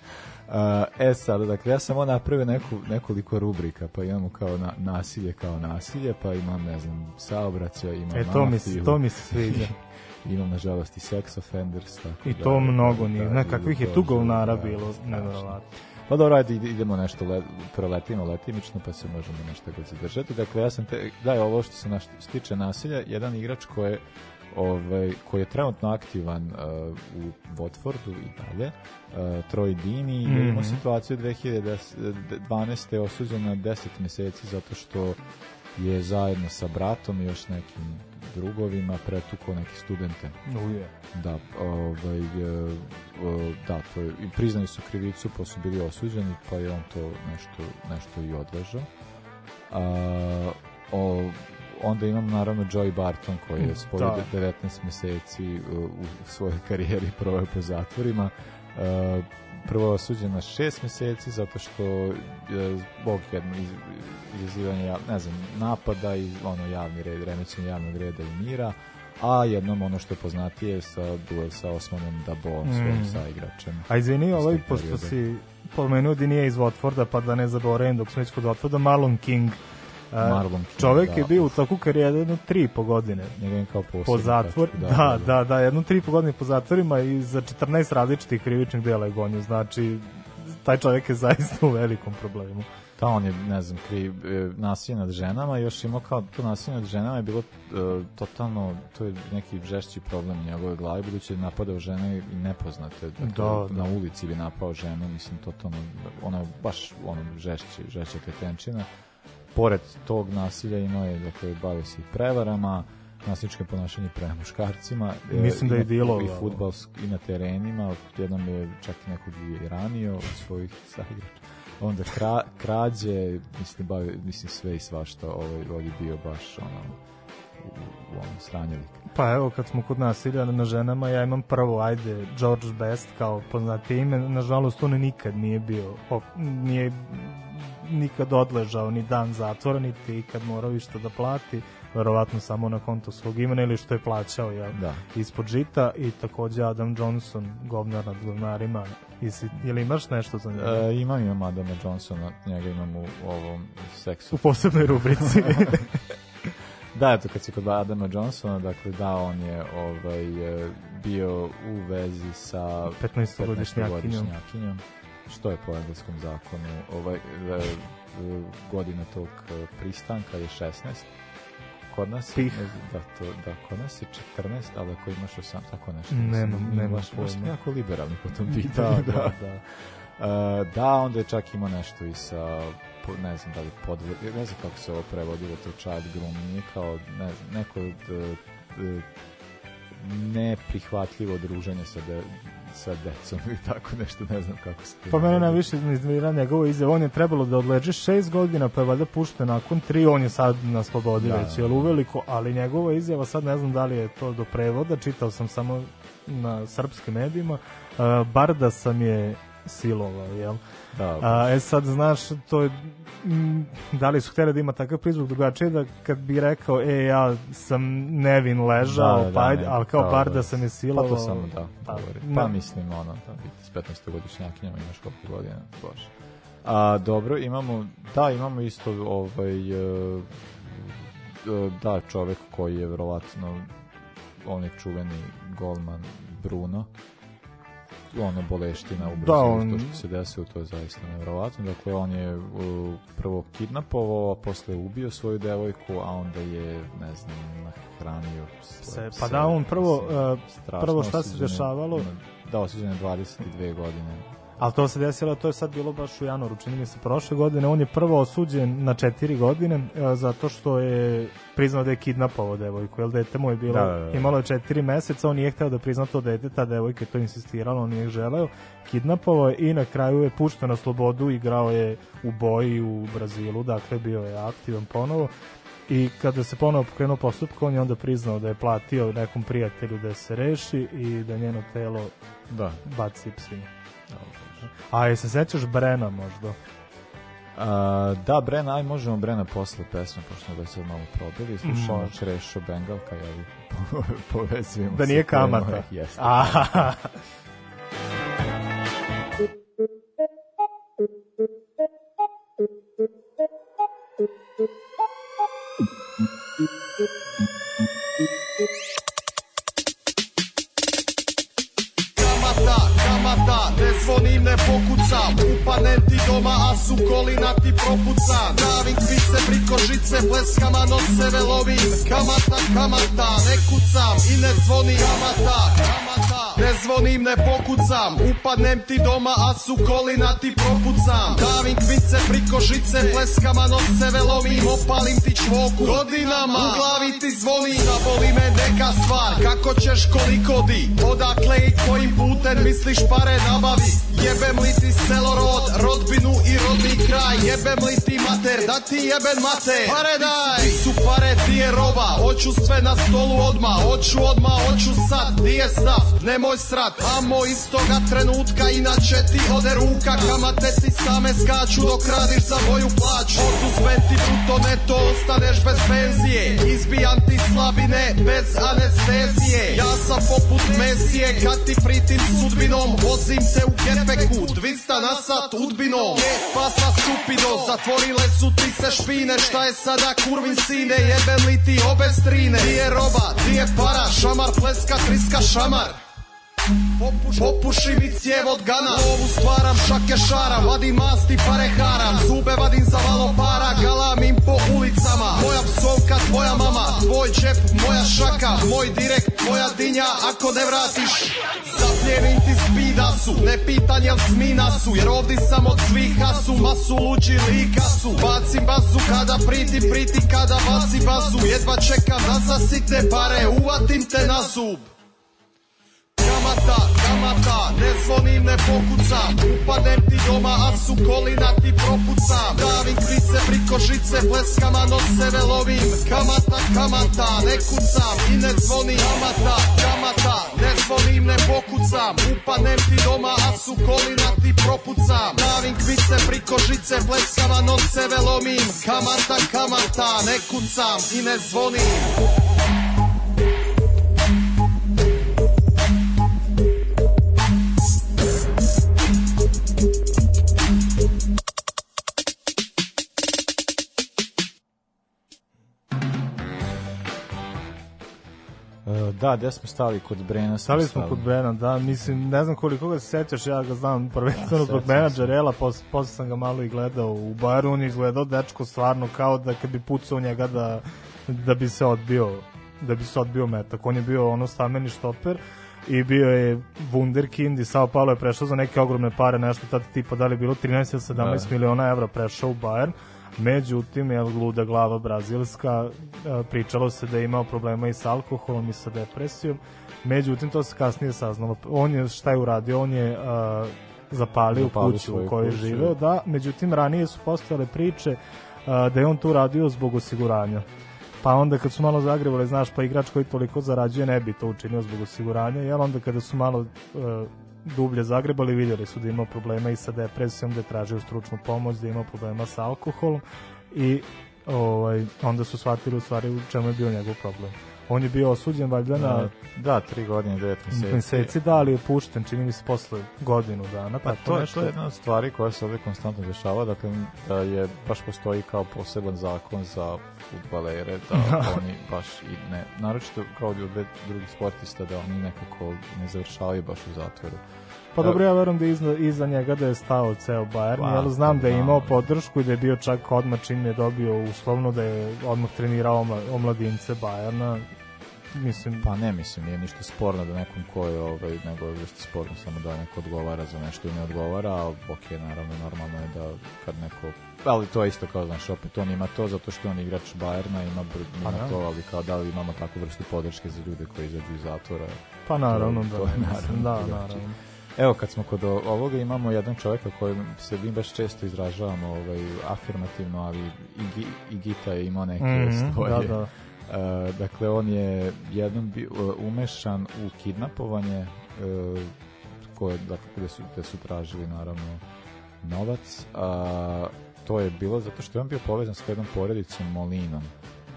Uh, e sad, dakle, ja sam ovo napravio neku, nekoliko rubrika, pa imamo kao na, nasilje kao nasilje, pa imam, ne znam, saobraćaj, imam e, to mi, mafiju, to mi se sviđa. [LAUGHS] imam, nažalost, i sex offenders, tako I da, to mnogo njih. da, Ne, i kakvih to je tu govnara da, bilo, nevjerovatno. Pa dobro, ajde, ide- idemo nešto, le, proletimo letimično, pa se možemo nešto god zadržati. Dakle, ja sam, te, da ovo što se naš, stiče nasilja, jedan igrač koji je, ovaj, koji je trenutno aktivan uh, u Watfordu i dalje, uh, Troy Dini, je imao Mhm. situaciju 2012. je osuđen na 10 meseci zato što je zajedno sa bratom i još nekim drugovima pretukao neke studente. Uje. Da, ovaj, e, e, da, to je, i priznali su krivicu, pa su bili osuđeni, pa je on to nešto, nešto i odležao. A, o, onda imam naravno Joey Barton koji je svoje Da. 19 meseci u, u svojoj [LAUGHS] karijeri proveo po zatvorima. E, prvo je osuđen na 6 meseci zato što je zbog jednog iz, izazivanja, ja- ne znam, napada i ono javni red, remećenja javnog reda i mira, a jednom ono što je poznatije sa duel sa Osmanom Daboom, svojim Mm. saigračem. A izvini, Iz ovaj, pošto si pomenuo da nije iz Watforda, pa da ne zaboravim dok smo već kod Watforda, Marlon King. Marlon čovek da. je bio u toku karijere jedno tri po godine. Njega je kao posebno. Po zatvor, da, da, da, jedno tri po godine po zatvorima i za 14 različitih krivičnih dela je gonio. Znači, taj čovjek je zaista u velikom problemu. Da, on je, ne znam, kri, e, nasilje nad ženama, još imao kao to nasilje nad ženama je bilo e, totalno, to je neki žešći problem u njegove glavi, budući je napadao žene i nepoznate. Dakle, Da, na da. ulici bi napao ženu, mislim, totalno, ono, baš ono žešći, žešća kretenčina. Pored tog nasilja imao je, dakle, bavio se i prevarama, nasilničke ponašanje prema muškarcima. E, Mislim da je bilo, I futbalsk, i na terenima, jednom je čak i nekog i ranio od svojih [LAUGHS] saigrača onda kra, krađe, mislim, bavi, mislim sve i svašta, ovaj, ovaj bio baš ono, u, u ovom sranjelik. Pa evo, kad smo kod nasilja na ženama, ja imam prvo, ajde, George Best kao poznate ime, nažalost on nikad nije bio, op, nije nikad odležao ni dan zatvora, niti ikad morao išta da plati, verovatno samo na konto svog imena ili što je plaćao jel, Da. ispod žita i takođe Adam Johnson, govnar nad govnarima. Isi, ili imaš nešto za njega? E, imam, imam Adama Johnsona, njega imam u ovom seksu. U posebnoj rubrici. [LAUGHS] Da, eto, kad si kod Adama Johnsona, dakle, da, on je ovaj, e, bio u vezi sa 15-godišnjakinjom. 15-godišnjakinjom, što je po engleskom zakonu, ovaj, e, e, godina tog e, pristanka je 16, kod nas je- Pih. da, to, da, kod nas je 14, ali ako imaš 8, tako nešto. Nemam- baš, baš smo pojma. jako liberalni po tom [LAUGHS] da, pitanju. da, da. E, da, onda je čak imao nešto i sa po- ne znam da li podvod, ne znam kako se ovo prevodilo, to child grooming, nije kao ne znam, neko d, d, neprihvatljivo druženje sa, de, sa decom [LAUGHS] ili tako nešto, ne znam kako se Pa mene najviše iznervira njegova izjava, on je trebalo da odleže šest godina, pa je valjda pušten nakon tri, on je sad na slobodi Da, već, da, jel da. uveliko, ali njegova izjava, sad ne znam da li je to do prevoda, čitao sam samo na srpskim medijima, uh, bar da sam je silovao, jel? Da, A, e sad, znaš, to je, m, da li su htjeli da ima takav prizvuk drugačije, da kad bi rekao, e, ja sam nevin ležao, Da, da, pa ajde, ne, ali kao kao bar da- da sam je Pa silovao. to samo da, Pa, govori. ne. Pa mislim ono, da biti s 15 godišnjakinjama imaš koliko godina, bože. A, dobro, imamo, da, imamo isto ovaj, e, e, da, čovek koji je verovatno onaj čuveni golman Bruno, ono boleština u Brazilu, on- to što se desilo, to je zaista nevjerovatno. Dakle, on je uh, prvo kidnapovao, a posle ubio svoju devojku, a onda je, ne znam, nahranio Se- pa da, on prvo, uh, prvo šta se dešavalo? Da, osuđen je 22 godine. Ali to se desilo, to je sad bilo baš u januaru, čini mi se prošle godine. On je prvo osuđen na četiri godine e, zato što je priznao da je kidnapovao devojku, jer dete mu je bilo, Da, da, da. imalo je četiri meseca, on nije hteo da prizna to dete, ta devojka je to insistirala, on nije želeo, kidnapovao je i na kraju je pušten na slobodu, igrao je u boji u Brazilu, dakle bio je aktivan ponovo. I kada se ponovo pokrenuo postupak, on je onda priznao da je platio nekom prijatelju da se reši i da njeno telo Da. baci A je se sećaš Brena možda? A, da, Brena, aj možemo Brena posle pesme, pošto smo ga sad malo probili. Slušamo Može. Krešo Bengalka, ja [LAUGHS] povezujemo Da se nije kamata. Jeste. [LAUGHS] ne zvonim, ne pokucam. Upanem ti doma, a su kolina ti propucam Davim kvice priko žice, pleskama noseve lovim Kamata, kamata, ne kucam. I ne zvonim Kamata, kamata, ne zvonim, ne pokucam Upadnem ti doma, a su kolina ti propucam. Davim kvice priko žice, pleskama noseve lovim Opalim ti čvoku. Godinama, u glavi ti zvoni Zaboli me neka stvar, kako ćeš koliko di Odakle i kojim putem misliš pare nabavi? Jebem li ti selo rod, rodbinu i rodni kraj? Jebem li ti mater, da ti jeben mater Pare daj, ti su pare, ti je roba Hoću sve na stolu odma, hoću odma, hoću sad Di je stav, nemoj srat Amo istoga trenutka, inače ti ode ruka Kamate ti same skaču dok radiš za moju plaću. Oduzmem ti puto neto, ostaneš bez penzije. Izbijam ti slabine bez anestezije. Ja sam poput Mesije, kad ti pritim sudbinom Vozim te u gepeku, 200 na sat udbinom. E, pa sa stupido, zatvorile su ti se špine. Šta je sada kurvin sine, jebem li ti obe strine Di je roba, di je para, šamar pleska, triska šamar Popuš, popuši mi cijev od gana. Lovu stvaram, šake šaram Vadim masti, pare haram. Zube vadim za malo para Galamim po ulicama. Moja psovka, tvoja mama Tvoj džep, moja šaka. Moj direkt, tvoja dinja Ako ne vratiš. Zapljenim ti spidasu Ne pitan jel smina su. Jer ovdje sam od svih hasu Masu luđi lika su. Bacim basu kada priti, priti kada baci basu Jedva čekam da za sitne pare Uvatim te na zub kamata, kamata Ne zvonim, ne Upadem ti doma, a su kolina ti propucam Davim krice priko žice Pleskama noseve lovim Kamata, kamata, ne kucam I ne zvonim Kamata, kamata Ne zvonim, ne pokucam Upadem ti doma, a su kolina ti propucam Davim krice priko žice Pleskama noseve lomim Kamata, kamata, ne kucam I ne zvonim Da, gde smo stali kod Brena? Stali smo kod Brena, da, mislim, ne znam koliko ga se sećaš, ja ga znam prvenstveno Da, zbog sećam menadžerela, posle, posle sam ga malo i gledao u Bayeru, on je izgledao dečko stvarno kao da kad bi pucao njega da, da bi se odbio da bi se odbio metak. On je bio ono stameni štoper i bio je wunderkind i Sao Paulo je prešao za neke ogromne pare, nešto tada tipa da li je bilo 13 ili 17 Da. miliona evra prešao u Bayern. Međutim, je luda glava brazilska, e, pričalo se da je imao problema i sa alkoholom i sa depresijom. Međutim, to se kasnije saznalo. On je, šta je uradio? On je uh, zapalio Zapalio kuću u kojoj je živeo, da. Međutim, ranije su postojale priče uh, da je on to uradio zbog osiguranja. Pa onda kad su malo zagrebali, znaš, pa igrač koji toliko zarađuje ne bi to učinio zbog osiguranja, jel onda kada su malo dublje zagrebali, vidjeli su da ima problema i sa depresijom, da je tražio stručnu pomoć, da ima problema sa alkoholom i ovaj, onda su shvatili u stvari u čemu je bio njegov problem. On je bio osuđen valjda na Da, da, tri godine, devet meseci. meseci, da, ali je pušten, čini mi se posle godinu dana, Pa to, je, nešto. to je jedna od stvari koja se ovdje konstantno dešava, dakle da je baš postoji kao poseban zakon za futbalere, da [LAUGHS] oni baš i ne, naročito kao i od drugih sportista, da oni nekako ne završavaju baš u zatvoru. Pa dobro, ja verujem da iza, iza njega da je stao ceo Bayern, Pa, jer znam da je imao da. podršku i da je bio čak odmah čim je dobio uslovno da je odmah trenirao omla, omladince Bayerna. Mislim, Pa ne, mislim, nije ništa sporno da nekom ko je, ovaj, nego je sporno samo da neko odgovara za nešto i ne odgovara, a ok, naravno, normalno je da kad neko, ali to je isto kao, znaš, opet on ima to zato što on igrač Bajerna, ima, br- ima Pa to, ali kao da li imamo takvu vrstu podrške za ljude koji izađu iz zatvora. pa naravno, to- da, to je naravno da, naravno. Evo, kad smo kod ovoga, imamo jedan čovjeka koji se mi baš često izražavamo ovaj, afirmativno, ali i, i Gita je imao neke Mhm, svoje. da, da. [LAUGHS] E, dakle, on je jednom bi, e, umešan u kidnapovanje e, koje, dakle, gde su, gde su tražili naravno novac. A, to je bilo zato što je on bio povezan s jednom porodicom Molinom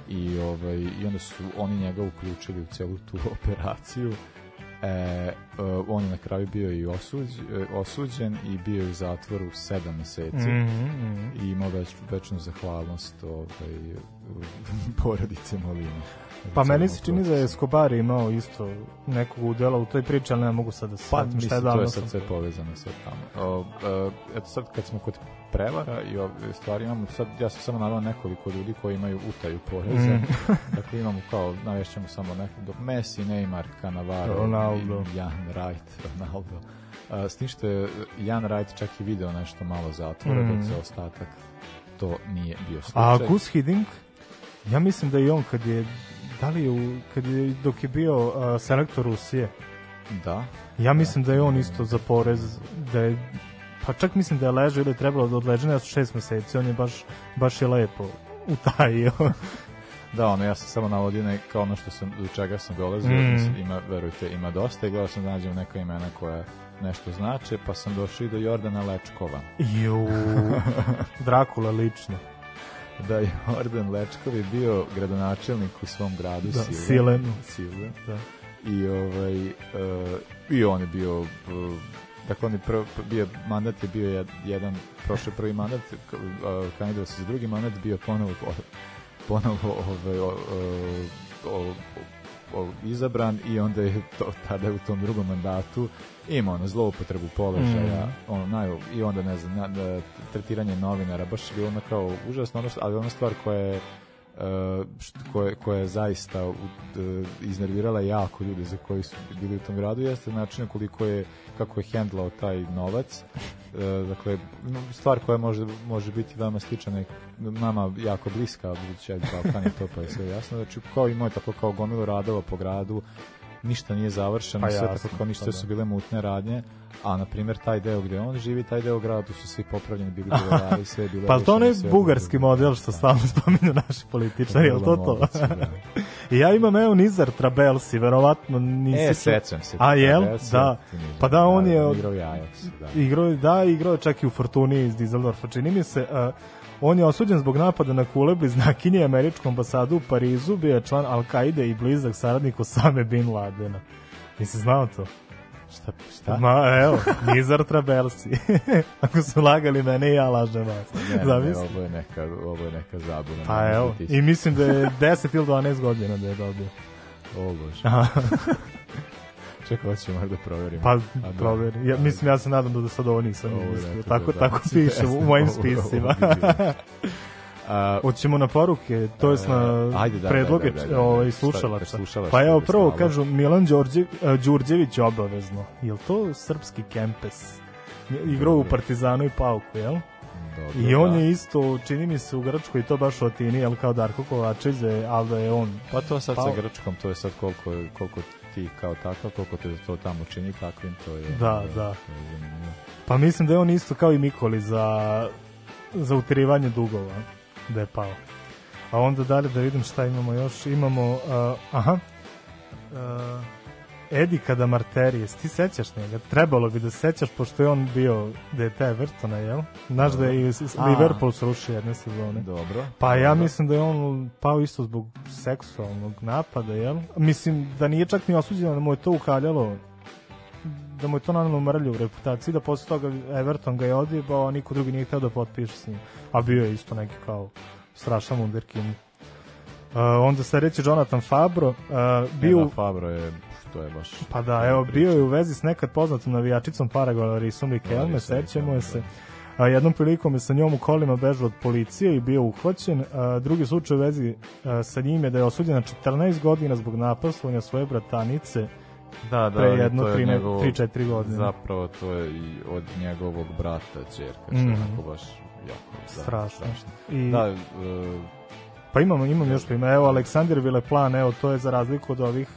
i, ovaj, i onda su oni njega uključili u celu tu [LAUGHS] operaciju E, e, on je na kraju bio i osuđ, e, osuđen i bio je u zatvoru sedam meseci Mhm, mhm. i imao već, večnu zahvalnost ovaj, [LAUGHS] porodice Molina. Pa meni se čini da je Escobar imao isto nekog udela u toj priči, ali ne mogu sad da se Pa, šta mislim, je to je sad sve povezano sa tamo. O, e, eto sad, kad smo kod prevara i ove stvari, imamo sad, ja sam samo navao nekoliko ljudi koji imaju utaju poreza. Mm. [LAUGHS] dakle, imamo kao, navešćemo samo neko, do Messi, Neymar, Cannavaro, Ronaldo. i Jan Wright, [LAUGHS] Ronaldo. A, s tim što je Jan Wright čak i video nešto malo zatvora, Mm. dok za ostatak to nije bio A slučaj. Gus Hiddink, ja mislim da i on kad je da li je, u, kad je dok je bio uh, selektor Rusije, Da. ja mislim da je on isto za porez, da je pa čak mislim da je ležao ili je trebalo da odleže na šest meseci, on je baš, baš je lepo utajio. [LAUGHS] Da, ono, ja sam samo navodio ne, kao ono što sam, do čega sam dolazio, Mm. ima, verujte, ima dosta i gledao sam da nađem neka imena koja nešto znače, pa sam došao i do Jordana Lečkova. Ju, [LAUGHS] Drakula lično. Da, Jordan Lečkov je [LAUGHS] bio gradonačelnik u svom gradu Da, Silen. Silenu. Silen. Da. I, ovaj, uh, I on je bio... Uh, dakle, on je prv, bio, mandat je bio jed- jedan, prošao prvi mandat, uh, kandidovao se za drugi mandat, bio ponovo, ponovo ovaj, o, o, o, izabran i onda je to, tada u tom drugom mandatu imao ono zloupotrebu položaja Mm. ono, naj, i onda ne znam na, na, tretiranje novinara baš je bilo ono kao užasno ono što, ali ona stvar koja je Uh, št- koje, koja je zaista uh, iznervirala jako ljude za koji su bili u tom gradu jeste način koliko je kako je hendlao taj novac. Uh, dakle stvar koja može, može biti veoma slična nama jako bliska budući je Balkan i to pa je sve jasno. Znači kao imao je tako kao gomilu radova po gradu ništa nije završeno, Pa sve tako kao ništa pa su da. bile mutne radnje, a na primjer taj deo gde on živi, taj deo grada, tu su svi popravljeni, bili bulevari, [LAUGHS] sve je bilo Pa to onaj bugarski model što stalno spominju naši političari, je li to to? da. [LAUGHS] I ja imam evo Nizar Trabelsi, verovatno nisi... E, sećam se. A jel? Trabelsi, Da. Pa da, on da, je... Igrao je Ajax, da. Igrao, da, igrao čak i u Fortuni iz Dizeldorfa, čini mi se. a, on je osuđen zbog napada na kule bliznakinje američku ambasadu u Parizu, bio je član Al-Qaide i blizak saradnik Osame Bin Ladena. Nisi znao to? Šta? šta? Ma, evo, Nizar Trabelsi. [LAUGHS] Ako su lagali mene, ja lažem vas. Ne, ne, Zamisli. ovo je neka, ovo je neka zabuna. Pa ne evo, i mislim da je 10 ili 12 godina da je dobio. O bože. [LAUGHS] Čekaj, hoćemo da proverimo. Pa, da. proveri. Ja, mislim, ja se nadam da do sada ovo nisam Ovo je mislio. Tako, dodacija. tako piše u mojim spisima. [LAUGHS] A, Hoćemo na poruke, to jest na E, ajde, da, predloge da, da, da, da. ovaj, Šta- slušalaca. Pa evo, prvo kažu Milan Đorđe, e, Đurđević obavezno. Jel to srpski kempes? Igrao u Partizanu i Pauku, jel? Dobro, I on da. je isto, čini mi se u Grčkoj, to baš u Atini, jel kao Darko Kovačević, da je- ali da je on... Pa to sad Pa- sa Grčkom, to je sad koliko, je- koliko ti kao takav, koliko te to tamo čini takvim, to je... Da, da. je zanimljivo. Pa mislim da je on isto kao i Mikoli za, za utirivanje dugova, da je pao. A onda dalje da vidim šta imamo još. Imamo, uh, aha, uh, Edi Kadamarteri, jesi ti sećaš njega? Trebalo bi da se sećaš, pošto je on bio dete Evertona, jel? Znaš da je i. Liverpool srušio jedne sezone. Dobro. Pa ja dobro. mislim da je on pao isto zbog seksualnog napada, jel? Mislim da nije čak ni osuđeno da mu je to ukaljalo da mu je to nanalo mrlju u reputaciji, da posle toga Everton ga je odjebao, a niko drugi nije hteo da potpiše s njim. A bio je isto neki kao strašan wunderkind. Uh, onda sledeći Jonathan Fabro, uh, bio... Ne, da, Fabro je, što je baš... Pa da, evo, bio je u vezi s nekad poznatom navijačicom Paragola Riquelme, Larisom sećamo je se. A, jednom prilikom je sa njom u kolima bežao od policije i bio uhvaćen. A, drugi slučaj u vezi a, sa njim je da je osuđen na 14 godina zbog napastvovanja svoje bratanice Da, da, pre jedno to je 3 njegovo- 3-4 godine. Zapravo to je i od njegovog brata čerka, što Mhm. je onako baš jako da, Strašno. I- Da, e, Pa imamo, imam još primjer. Evo, Aleksandar Vileplan, evo, to je za razliku od ovih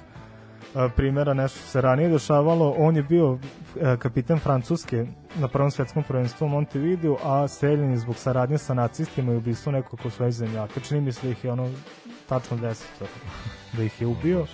primjera nešto što se ranije dešavalo. On je bio e, kapiten Francuske na prvom svetskom prvenstvu u Montevideo, a streljen je zbog saradnje sa nacistima i ubistvo nekoliko svojih zemljaka. Čini mi se da ih je ono tačno deset da ih je ubio.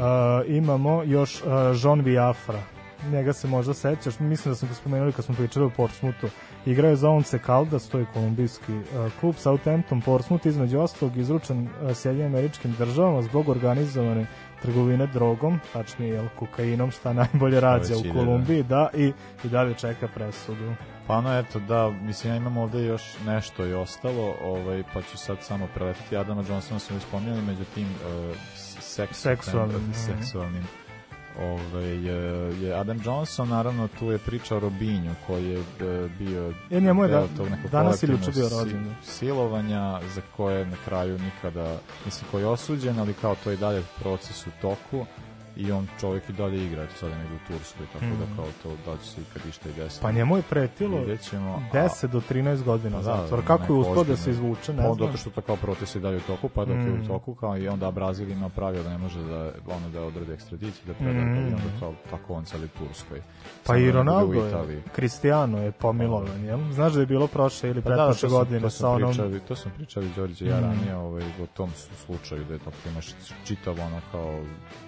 A, imamo još Jean Viafra. Njega se možda sećaš, mislim da smo ga spomenuli kad smo pričali o Portsmouthu. Igrao je za Once Caldas, to je kolumbijski uh, klub, Southampton, Portsmouth, između ostalog izručen uh, Sjedinim američkim državama zbog organizovane trgovine drogom, tačnije jel, kokainom, šta najbolje rađa u ide, Kolumbiji, da, i, i dalje čeka presudu. Pa ono, eto, da, mislim, ja imam ovde još nešto i ostalo, ovaj, pa ću sad samo preletiti. Adama Johnsona smo već spominjali, međutim, uh, seks, Seksualnim, mhm. seksualnim ovaj, je, je Adam Johnson, naravno, tu je priča o Robinju, koji je e, bio E, njemu je deo da- tog nekog danas ili juče bio rođendan. silovanja za koje na kraju nikada, mislim, koji je osuđen, ali kao to i dalje proces u toku i on čovjek i dalje igra eto sada nego u Turskoj, tako Mhm. da kao to da će se ikad išta i desiti. Pa njemu je pretilo ćemo, a- 10 do 13 godina Pa da, Kako je uspio da se izvuče, ne Pa, znam. Zato što to kao proces je dalje u toku, pa dok je Mm. u toku, kao i onda Brazil ima pravilo da ne može da ono da odradi ekstradiciju, da preda, Mm. i onda kao tako on je u Turskoj. Pa Samo i da Ronaldo je. Cristiano je pomilovan, jel? Znaš da je bilo prošle ili Pa da, pretprošle sam- godine sa onom... Pričali, to sam pričali Đorđe i ja Mm. ranije ovaj, o tom slučaju da je tako imaš čitav ono kao,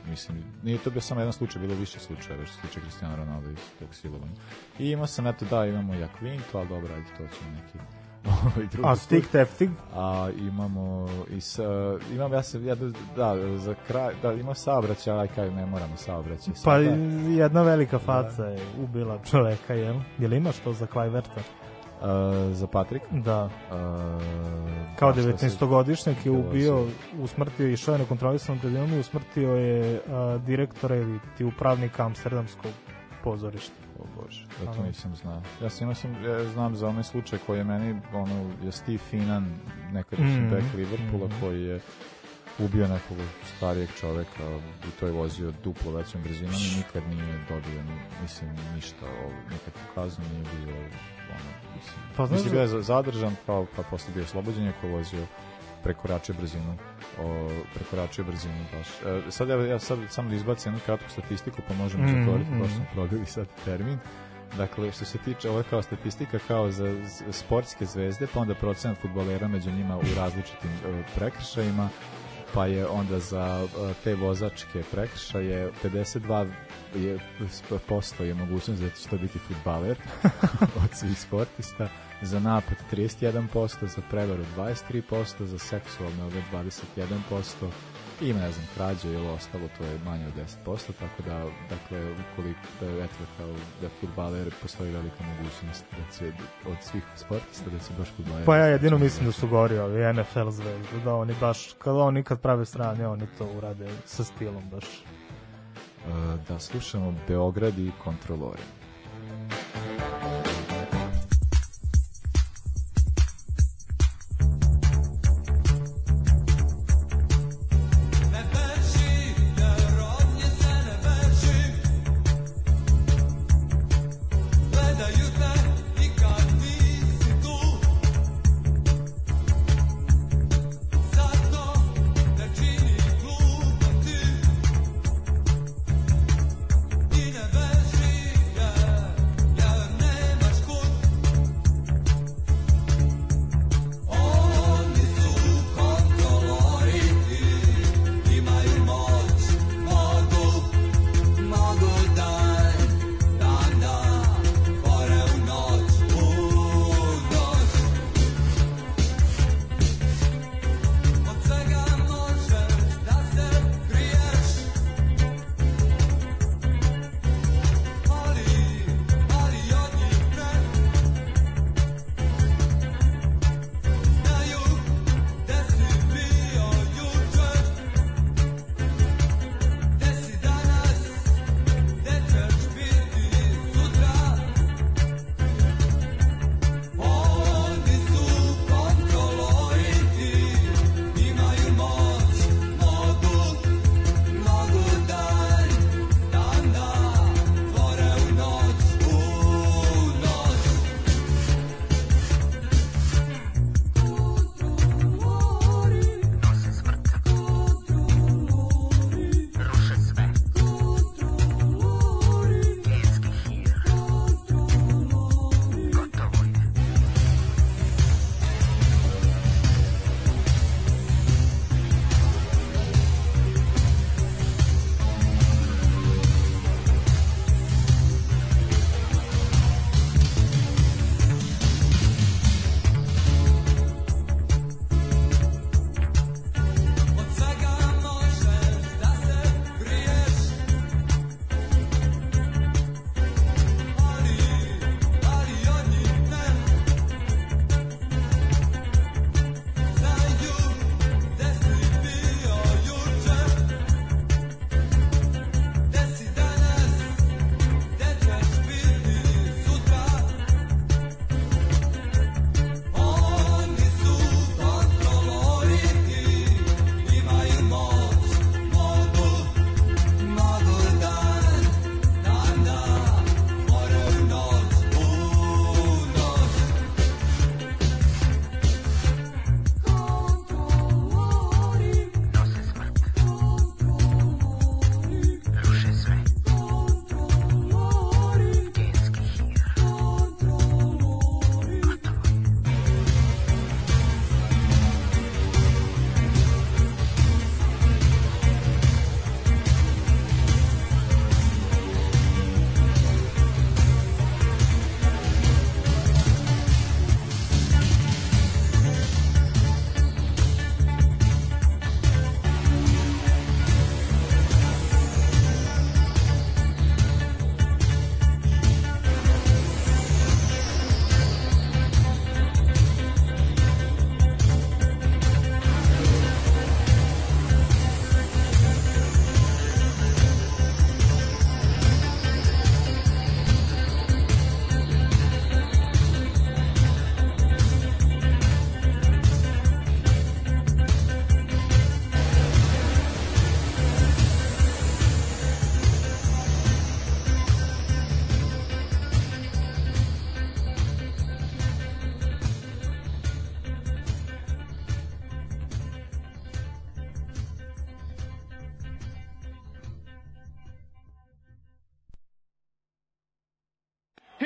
mislim, nije to bio samo jedan slučaj, bilo više slučajeva što tiče Cristiano Ronaldo i tog silovanja. I imao sam, eto da, imamo i Akvinto, ali dobro, ajde, to ćemo neki [LAUGHS] ovaj drugi A Stig put. Teftig? A imamo i sa, imam ja se ja da, da za kraj da ima saobraćaj, aj kaj ne moramo saobraćaj. Pa sada. jedna velika faca je ubila čoveka, jel? Jel imaš to za Klajverta? E, za Patrik? Da. E, Kao pa šta se- 19-godišnjak je ubio, se- usmrtio i šao je nekontrolisanom i usmrtio je a, direktora ili ti upravnika Amsterdamskog pozorišta. O Bože, ja to nisam znao. Ja sam, imao sam, ja znam za onaj slučaj koji je meni, ono, je Steve Finan, nekadašnji Mhm, bek Liverpoola, mhm. koji je ubio nekog starijeg čoveka i to je vozio duplo većom brzinom i nikad nije dobio, ni, mislim, ništa, nikakvu kaznu nije bio, ono, Pa pa, znaš mislim, da- bio je za- zadržan, kao, pa posle bio oslobođen, je ko vozio prekoračio brzinu o, prekoračio brzinu baš. E, sad evo, ja sad samo da izbacim jednu kratku statistiku, pa možemo Mm, mm, zatvoriti, mm. baš smo probili sad termin. Dakle, što se tiče, ovo je kao statistika kao za sportske zvezde, pa onda procenat futbolera među njima u različitim e, prekršajima, pa je onda za e, te vozačke prekršaje 52 je, posto je mogućnost da će to biti futbaler [LAUGHS] od svih sportista, za napad 31%, za prevaru 23%, za seksualne ove 21%, i ima, ne znam, krađe ili ostalo, to je manje od 10%, tako da, dakle, ukoliko, da, eto, kao da futbaler postoji velika mogućnost da će od svih sportista da će baš futbaler... Pa ja jedino mislim da su gori ovi NFL zvezde, da oni baš, kada oni kad prave strane, oni to urade sa stilom baš. E, da slušamo Beograd i kontrolori.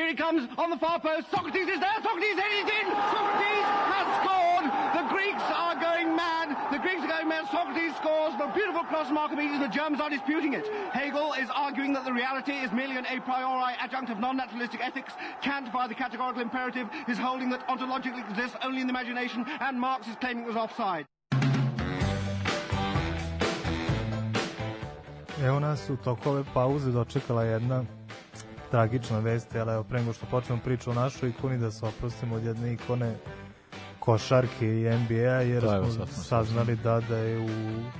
Here he comes on the far post. Socrates is there. Socrates headed in. Socrates has scored. The Greeks are going mad. The Greeks are going mad. Socrates scores. The beautiful cross from Archimedes. The Germans are disputing it. Hegel is arguing that the reality is merely an a priori adjunct of non-naturalistic ethics. Kant, by the categorical imperative, is holding that ontologically exists only in the imagination, and Marx is claiming it was offside. Evo nas u toku ove pauze dočekala jedna tragična vest, ali evo pre nego što počnemo priču o našoj ikoni da se oprostimo od jedne ikone košarke i NBA jer Da, smo saznali da, da je u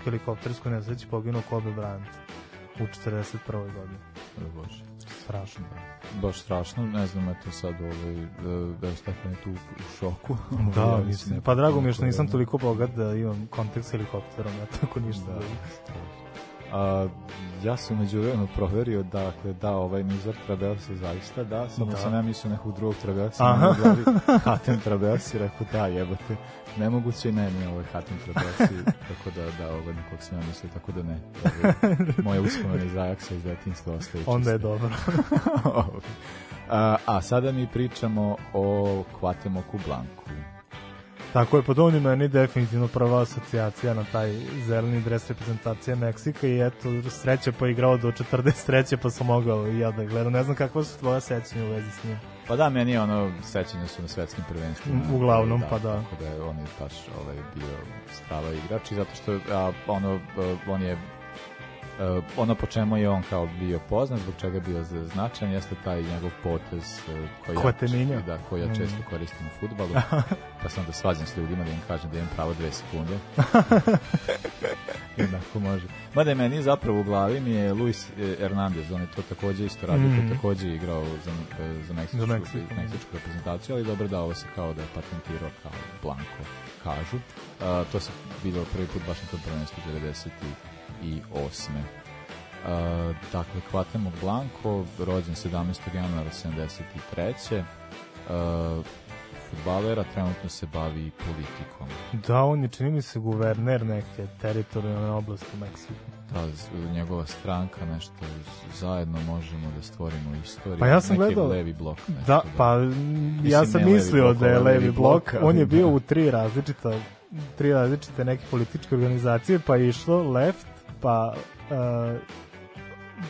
helikopterskoj nesreći poginuo Kobe Bryant u 41. godini. O Bože. Strašno. Baš strašno, ne znam, eto sad ovaj, da, da je Stefan tu u šoku. Da, [LAUGHS] Ja mislim. Pa drago mi je što nisam da- toliko bogat da imam kontakt s helikopterom, ja tako ništa. Da, Da. A, ja sam među vremenu proverio dakle, da ovaj Nizar Trabelsi zaista da, samo Da. sam ja mislio nekog drugog Trabelsi, Aha. glavi [LAUGHS] Hatem Trabelsi, rekao da, jebate, nemoguće ne, nije ovaj Hatem Trabelsi, [LAUGHS] tako da, da, ovaj nekog sam ja mislio, tako da ne. Ovaj, moje uspomene iz Ajaksa iz detinjstva ostaje Onda je čiste. dobro. [LAUGHS] a, a sada mi pričamo o Kvatemoku Blanku. Tako je, pod je meni definitivno prva asocijacija na taj zeleni dres reprezentacije Meksika i eto, sreće pa igrao do 43. pa sam mogao i ja da gledam. Ne znam kakva su tvoja sećanja u vezi s njim. Pa da, meni je ono, sećanje su na svetskim prvenstvima. Uglavnom, pa da. Tako da je on je baš ovaj, bio strava igrač i zato što a, ono, on je Uh, ono po čemu je on kao bio poznat, zbog čega je bio značajan, jeste taj njegov potez uh, koji ja, Kvateminja. da, koji ja Mm. često koristim u futbalu, [LAUGHS] pa sam da svađam s ljudima da im kažem da imam pravo dve sekunde. [LAUGHS] Jednako može. Mada je meni zapravo u glavi mi je Luis eh, Hernandez, on je to takođe isto radio, to takođe igrao za, za, meksičku, Za Meksiko. meksičku reprezentaciju, ali dobro da ovo se kao da je patentirao kao Blanko, kažu. Uh, to se bilo prvi put baš na tom prvenstvu 98. Uh, dakle, Kvatemog Blanko, rođen 17. januara 73. Uh, futbalera, trenutno se bavi politikom. Da, on je čini mi se guverner neke teritorijalne oblasti u Meksiku. ta z- njegova stranka nešto zajedno možemo da stvorimo istoriju. Pa ja sam Neki gledao... levi blok. Nešto, Da, pa m, ja sam mislio blok, da je levi blok. ali On je bio da. u tri različita tri različite neke političke organizacije, pa je išlo left, pa uh,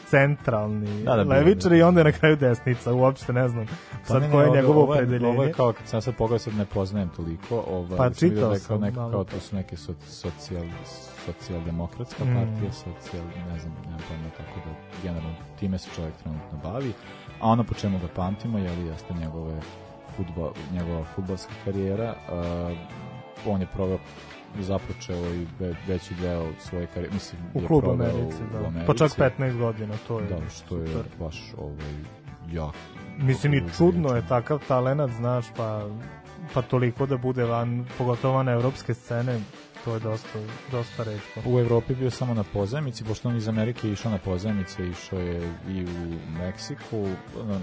centralni Da, da, levičar bilo je. i onda je na kraju desnica, uopšte ne znam Pa sad ne, ne, koje je ovo- njegovo ovo je- opredeljenje. Ovo je kao, kad sam sad pogledao, sad ne poznajem toliko, ovaj, Pa čitao da kao sam malo kao to. su neke so, socijal, socijaldemokratska Mm. partija, socijal, ne znam, nemam pojma, tako da generalno time se čovjek trenutno bavi, a ono po čemu ga pamtimo, je li jeste njegove futbol, njegova futbolska karijera, uh, on je proveo započeo i ve, veći deo svoje karijere, mislim, u je klubu proveo Americi, u, da. u Americi. Pa čak 15 godina, to je Da, što je super. baš ovaj, jako. Mislim i dobro čudno je takav talenat, znaš, pa pa toliko da bude van, pogotovo van evropske scene, to je dosta, dosta redko. U Evropi bio samo na pozajmici, pošto on iz Amerike je išao na pozajmice, išao je i u Meksiku,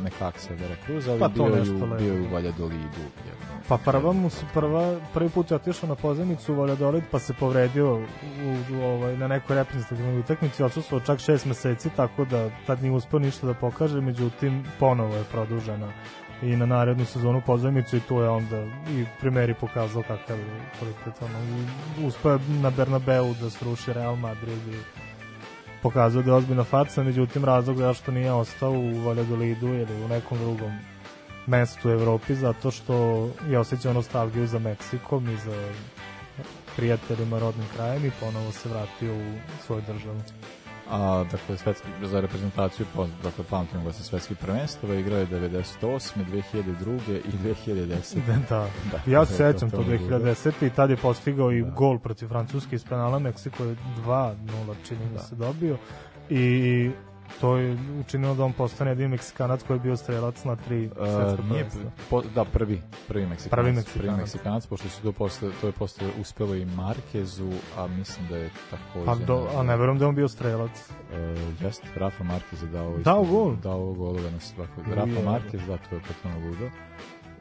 nekak se Veracruz, ali Pa bio, je u, bio je u Valjadolidu. Jedno. Pa prva mu se prva, prvi put je otišao na pozemicu u Valladolid pa se povredio u, u, ovaj, na nekoj reprezentativnoj utakmici, odsustvo čak šest meseci, tako da tad nije uspeo ništa da pokaže, međutim ponovo je produžena i na narednu sezonu pozemicu i tu je onda i primeri pokazao kakav je kvalitet. Ono, je na Bernabeu da sruši Real Madrid i pokazao da je ozbiljna faca, međutim razlog zašto nije ostao u Valjadolidu ili u nekom drugom mestu u Evropi zato što je osjećao nostalgiju za Meksikom i za prijateljima rodnim krajem i ponovo se vratio u svoju državu. A, dakle, svetski, za reprezentaciju, dakle, pamtim ga sa svetskih prvenstava, igrao je 98. 2002. i 2010. [LAUGHS] da, [LAUGHS] Da, ja to se sećam to totalno ludo. 2010. i tad je postigao i Da. gol protiv Francuske iz penala, Meksiko je 2-0 čini mi Da. se dobio i to je učinilo da on postane jedin Meksikanac koji je bio strelac na tri svetska Uh, nije, prvenstva. po, da, prvi, prvi Meksikanac. Prvi Meksikanac. Prvi Meksikanac, pošto su to posle, to je posle uspelo i Markezu, a mislim da je takođe... Pa do, a ne verujem da je on bio strelac. Uh, jeste, Rafa Marquez je dao... Dao gol? Dao golove na svako. Uje. Rafa Marquez, da, to je potpuno ludo.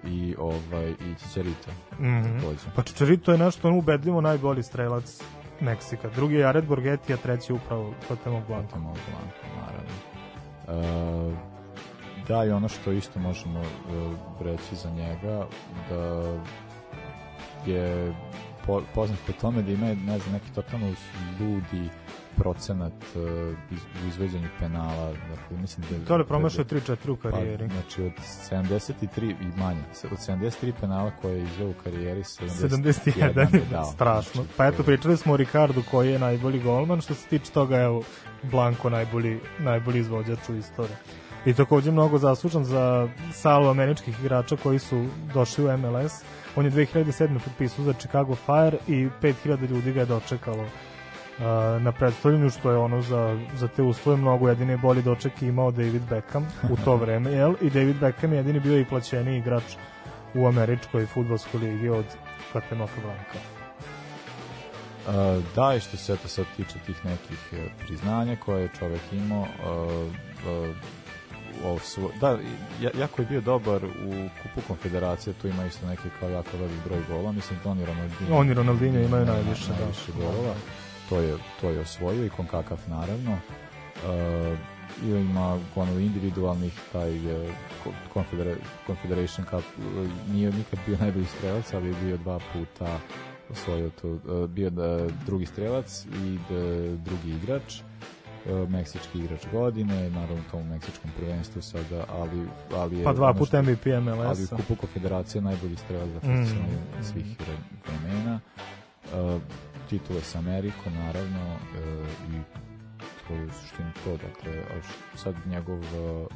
I, ovaj, i Čičerito, Mhm. takođe. Pa Čičerito je nešto ubedljivo najbolji strelac Meksika. Drugi je Jared Borghetti, a treći je upravo Totemo Blanco. Totemo Blanco, naravno. Uh, Da, i ono što isto možemo uh, reći za njega, da je po, poznat po tome da ima, ne znam, neki totalno ludi procenat uh, iz, u izveđenju penala. Dakle, mislim da, To je promašao 3-4 u karijeri. Pa, znači, od 73 i manje, od 73 penala koje je izveo u karijeri, 71, 71 je dao. strašno. Znači, Pa eto, pričali smo o Ricardu koji je najbolji golman, što se tiče toga, evo, Blanko najbolji, najbolji izvođač u istoriji. I takođe mnogo zaslužan za salu američkih igrača koji su došli u MLS. On je 2007. potpisao za Chicago Fire i 5000 ljudi ga je dočekalo na predstavljanju što je ono za, za te uslove mnogo jedini bolji doček imao David Beckham u to [LAUGHS] vreme, jel? I David Beckham je jedini bio i plaćeni igrač u američkoj futbolskoj ligi od Cuauhtemoca Blanka. Uh, da, i što se eto sad tiče tih nekih uh, priznanja koje je čovek imao, uh, uh, svo, da, ja, jako je bio dobar u kupu konfederacije, tu ima isto neki kao jako velik broj gola, mislim da Ronaldinho. On i Ronaldinho imaju najviše, da. najviše golova. To je, to je osvojio i Konkakav naravno. Uh, i ima gomilu individualnih, taj uh, Confedera- Confederation Cup uh, nije nikad bio najbolji strelac, ali je bio dva puta osvojio to, uh, bio da, drugi strelac i da, drugi igrač uh, meksički igrač godine, naravno u tom meksičkom prvenstvu sada, ali, ali je Pa dva ono puta MVP ali MLS-a. u kupu konfederacije najbolji strelac za Mm, svih re- vremena. Uh, titule sa Amerikom, naravno, uh, i to je u suštini to, dakle, sad njegov uh,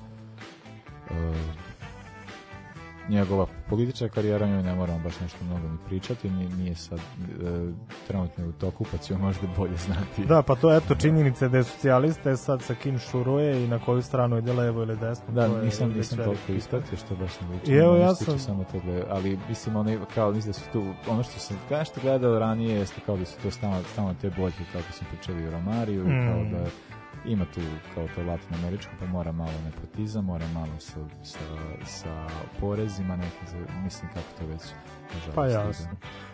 njegova politička karijera njoj ne moramo baš nešto mnogo ni pričati nije, nije sad uh, trenutno je u toku pa ćemo možda bolje znati Da, pa to eto činjenica je da je socijalista je sad sa kim šuruje i na koju stranu ide levo ili desno. Da, to je nisam, već nisam toliko ispratio što baš ne liči. I evo, ja sam- Samo to da, ali mislim, ono, kao, mislim da su tu, ono što sam kao što gledao ranije, jeste kao da su to stalno, stalno te boljke, kao da sam pričali o Romariju, mm. kao da ima tu kao to latinoameričko, pa mora malo nepotizam, mora malo sa, sa, sa porezima, neki, za- mislim kako to već nažalost, Pa jasno.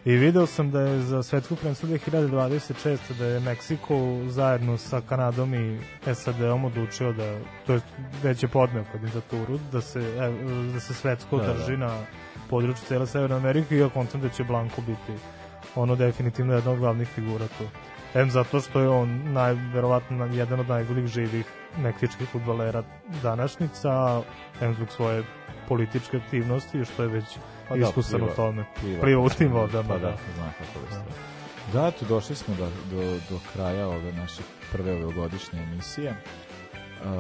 I video sam da je za svetsku prvenstvo 2026. da je Meksiko zajedno sa Kanadom i SAD-om odlučio da, to jest već je podneo kandidaturu, da se, e, da se svetsko Da, da. drži na području cele Severne Amerike i ja kontam da će Blanko biti ono definitivno jedna od glavnih figura tu. Em zato što je on najverovatno jedan od najboljih živih meksičkih futbalera današnjica, em zbog svoje političke aktivnosti, što je već Pa da, iskusan u tome. pliva- Pliva u tim vodama, Pa da, da. zna kako stvar. Da, eto, došli smo do, do, do kraja ove naše prve ovogodišnje emisije. Uh,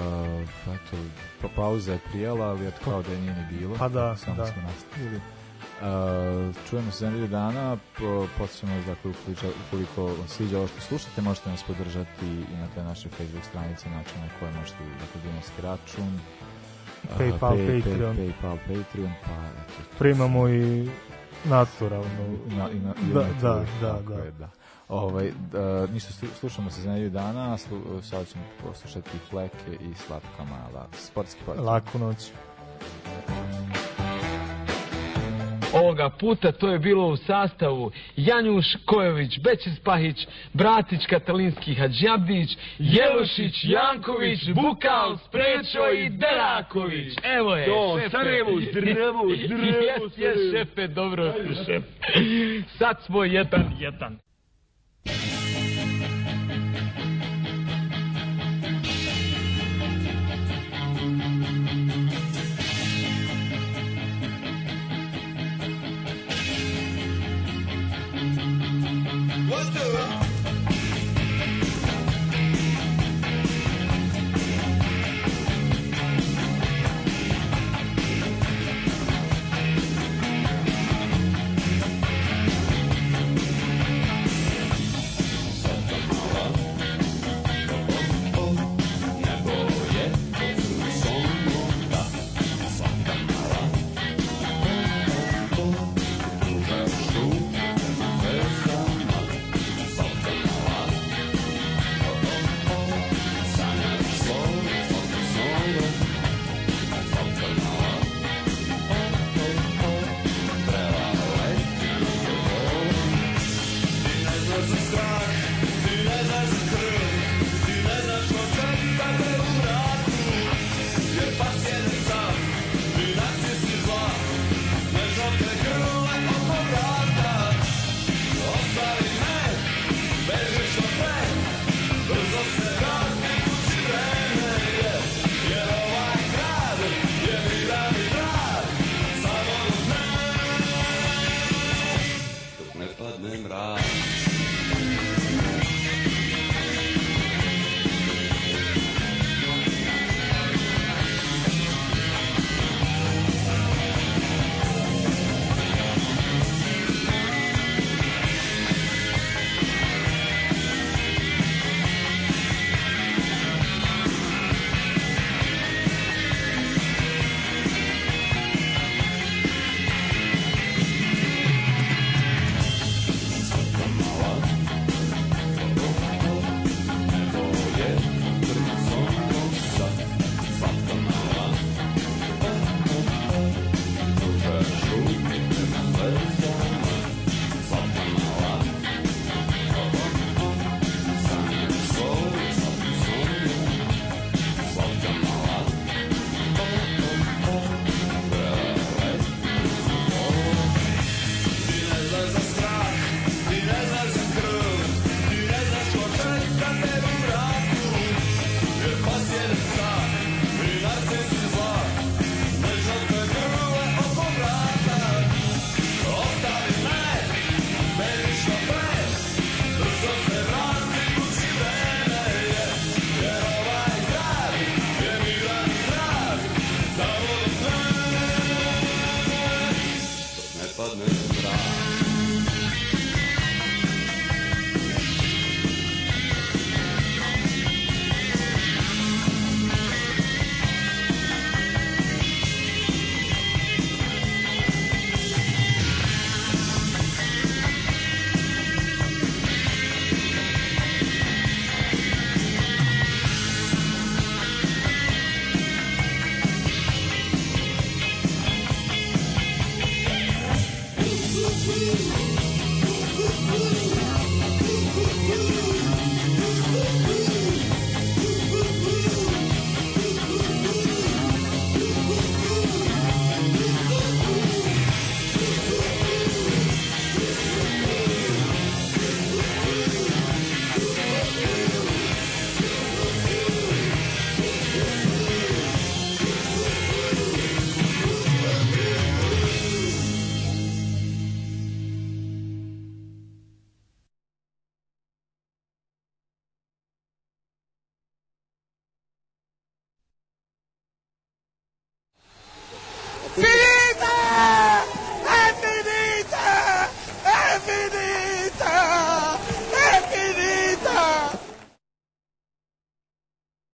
eto, pa pauza je prijela, ali eto kao da je nije ni bilo. Pa da, samo da. smo nastavili. Uh, čujemo se za nedelju dana, po, podsjećamo vas dakle ukoliko, ukoliko vam sviđa ovo što slušate, možete nas podržati i na te naše Facebook stranice, način na koje možete dakle, dinarski račun, uh, PayPal, pay, Patreon. Pay, PayPal, Patreon, pa eto, Primamo i naturalno. Na, i na, i da, da, da, da. Je, da. Ovaj, da, ništa, slu- slušamo se za nedelju dana, slu, sada ćemo poslušati Fleke i Slatka Mala, sportski podcast. Laku noć. Ovoga puta to je bilo u sastavu Janjuš Kojović, Bećis Pahić, Bratić Katalinski Hadžabdić, Jelušić, Janković, Bukal, Sprečo i Deraković. Evo je, To, šefe. Sarajevo, zdravo, [LAUGHS] zdravo, Jes, jes, šefe, dobro. šef. Sad smo jedan, jedan.